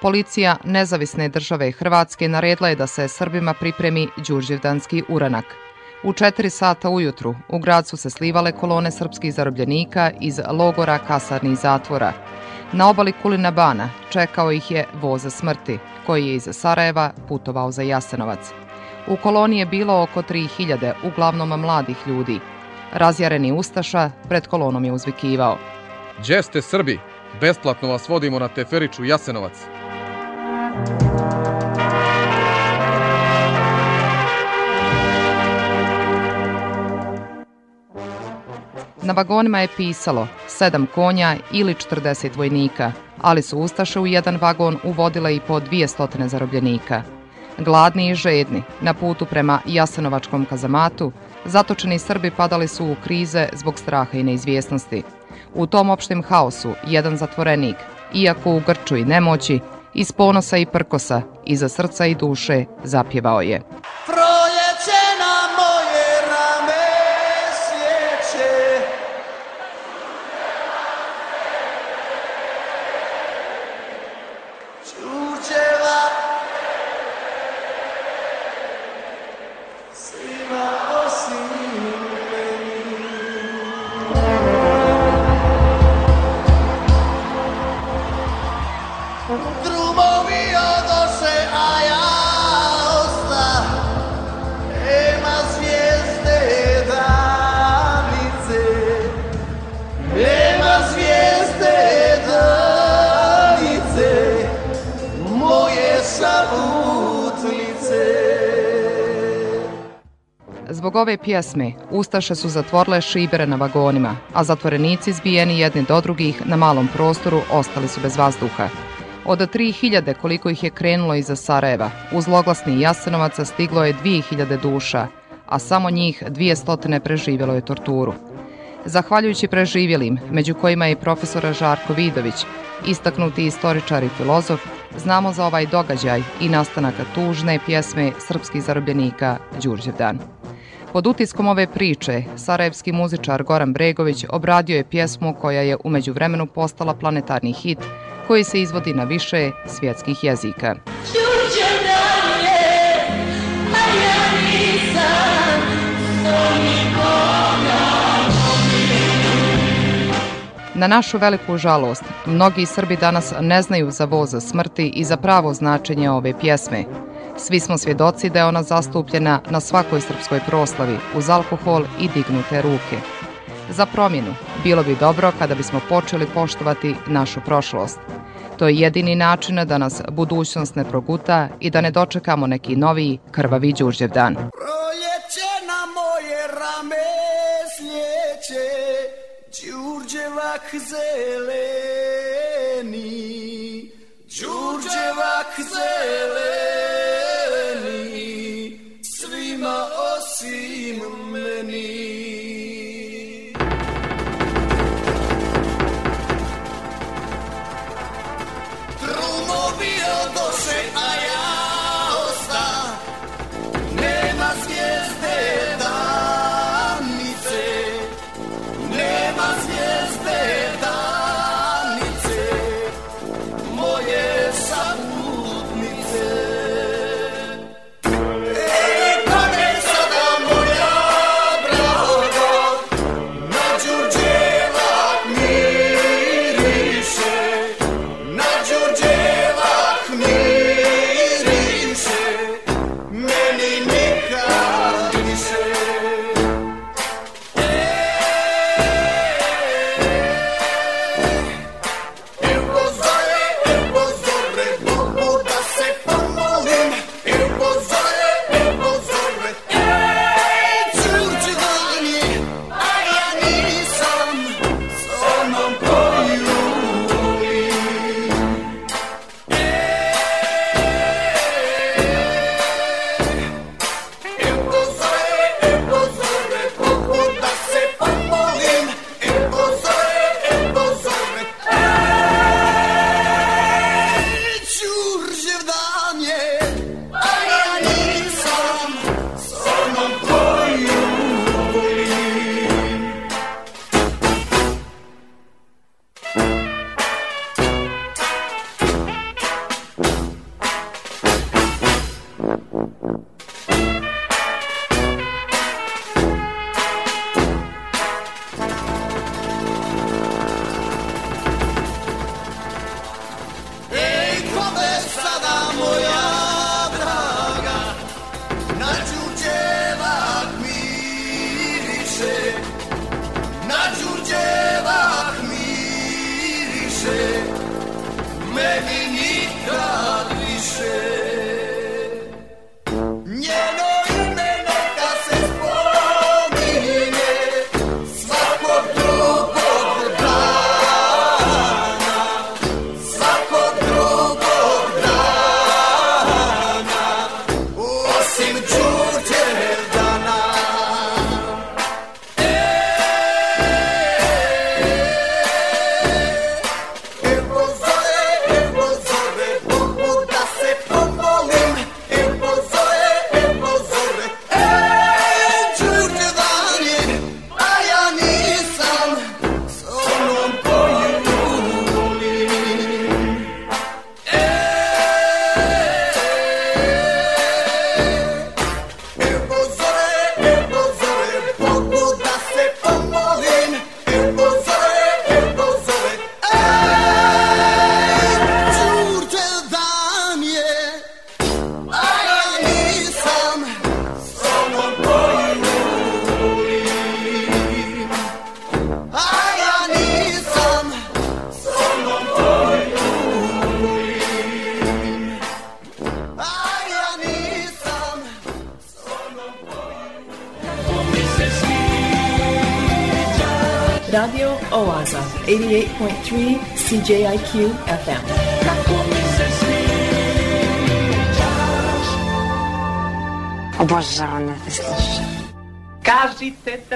Policija nezavisne države Hrvatske naredila je da se Srbima pripremi Đurđevdanski uranak. U 4 sata ujutru u grad su se slivale kolone srpskih zarobljenika iz logora, kasarni zatvora. Na obali Kulina Bana čekao ih je voza smrti, koji je iz Sarajeva putovao za Jasenovac. U koloniji je bilo oko 3000, uglavnom mladih ljudi – razjareni Ustaša pred kolonom je uzvikivao. Đe ste Srbi? Besplatno vas vodimo na Teferiću Jasenovac. Na vagonima je pisalo 7 konja ili 40 vojnika, ali su Ustaše u jedan vagon uvodile i po 200 zarobljenika. Gladni i žedni, na putu prema Jasenovačkom kazamatu, Zatočeni Srbi padali su u krize zbog straha i neizvjesnosti. U tom opštem haosu jedan zatvorenik, iako u grču i nemoći, iz ponosa i prkosa, iza srca i duše, zapjevao je. Pro! Zbog ove pjesme Ustaše su zatvorile šibere na vagonima, a zatvorenici zbijeni jedni do drugih na malom prostoru ostali su bez vazduha. Od 3000 koliko ih je krenulo iza Sarajeva, uz zloglasni Jasenovaca stiglo je 2000 duša, a samo njih 200 preživjelo je torturu. Zahvaljujući preživjelim, među kojima je i profesora Žarko Vidović, istaknuti istoričar i filozof, znamo za ovaj događaj i nastanaka tužne pjesme srpskih zarobljenika Đurđevdan. Pod utiskom ove priče, sarajevski muzičar Goran Bregović obradio je pjesmu koja je umeđu vremenu postala planetarni hit, koji se izvodi na više svjetskih jezika. Na našu veliku žalost, mnogi Srbi danas ne znaju za voza smrti i za pravo značenje ove pjesme – Svi smo svjedoci da je ona zastupljena na svakoj srpskoj proslavi uz alkohol i dignute ruke. Za promjenu, bilo bi dobro kada bismo počeli poštovati našu prošlost. To je jedini način da nas budućnost ne proguta i da ne dočekamo neki novi krvavi Đurđevdan. Proljeće na moje rame sljeće, Đurđevak zeleni, Đurđevak zeleni.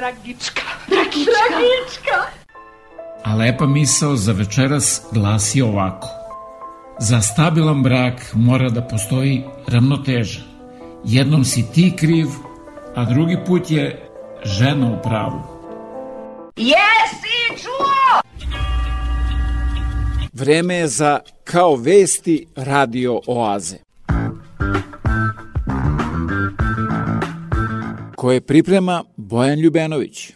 tragička. Tragička. tragička. A lepa misao za večeras glasi ovako. Za stabilan brak mora da postoji ravnoteža. Jednom si ti kriv, a drugi put je žena u pravu. Jesi čuo? Vreme je za kao vesti radio oaze. koje priprema Bojan Ljubenović.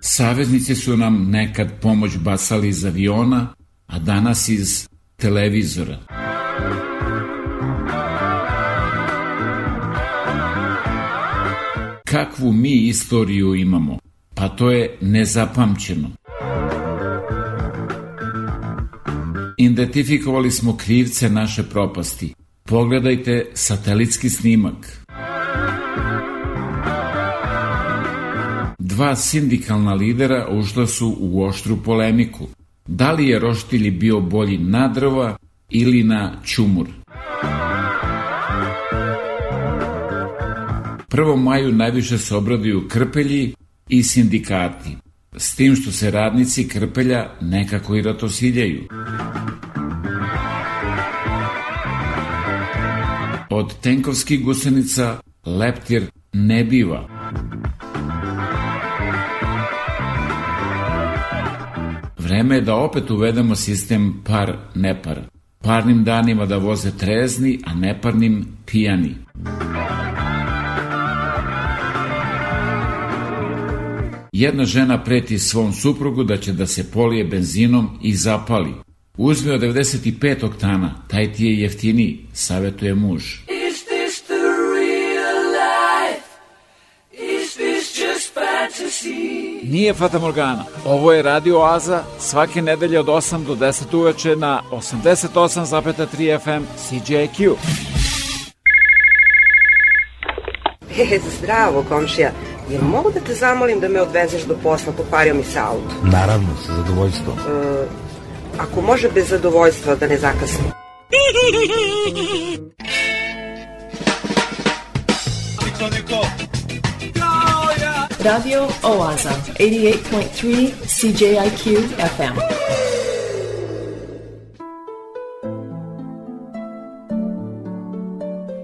Saveznici su nam nekad pomoć basali iz aviona, a danas iz televizora. Kakvu mi istoriju imamo? Pa to je nezapamćeno. Identifikovali smo krivce naše propasti – Pogledajte satelitski snimak. Dva sindikalna lidera ušla su u oštru polemiku. Da li je roštilj bio bolji na drva ili na čumur? Prvo maju najviše se obraduju krpelji i sindikati, s tim što se radnici krpelja nekako i ratosiljaju. Muzika Od tenkovskih gusenica leptir ne biva. Vreme je da opet uvedemo sistem par-nepar. Parnim danima da voze trezni, a neparnim pijani. Jedna žena preti svom suprugu da će da se polije benzinom i zapali. Uzmi od 95 oktana, taj ti je jeftini, savetuje muž. Is this the real life? Is this just fantasy? Nije Fata Morgana. Ovo je Radio Aza svake nedelje od 8 do 10 uveče na 88,3 FM CJQ. E, zdravo komšija, jel mogu da te zamolim da me odvezeš do posla, pokvario mi se auto? Naravno, sa zadovoljstvom. E, ako može bez zadovoljstva da ne zakasni. Niko, Radio Oaza, 88.3 CJIQ FM.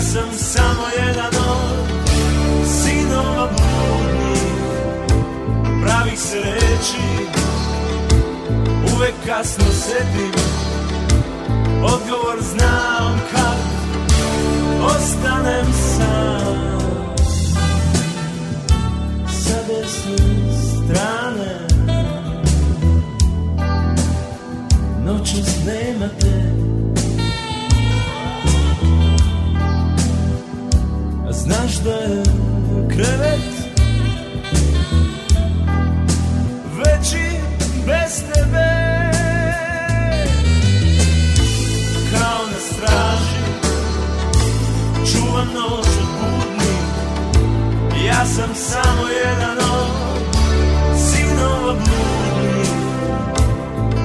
sam samo jedan od sinova budni Pravih se reči Uvek kasno sedim Odgovor znam kad Ostanem sam Sa desne strane Noćas nema te Znaš da je krevet Veći bez tebe Kao na straži Čuvam noć od budnih Ja sam samo jedan od Sinova bludnih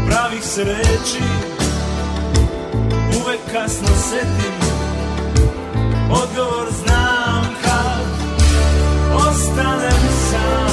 Pravih sreći Uvek kasno setim odgovor znam kad ostanem sam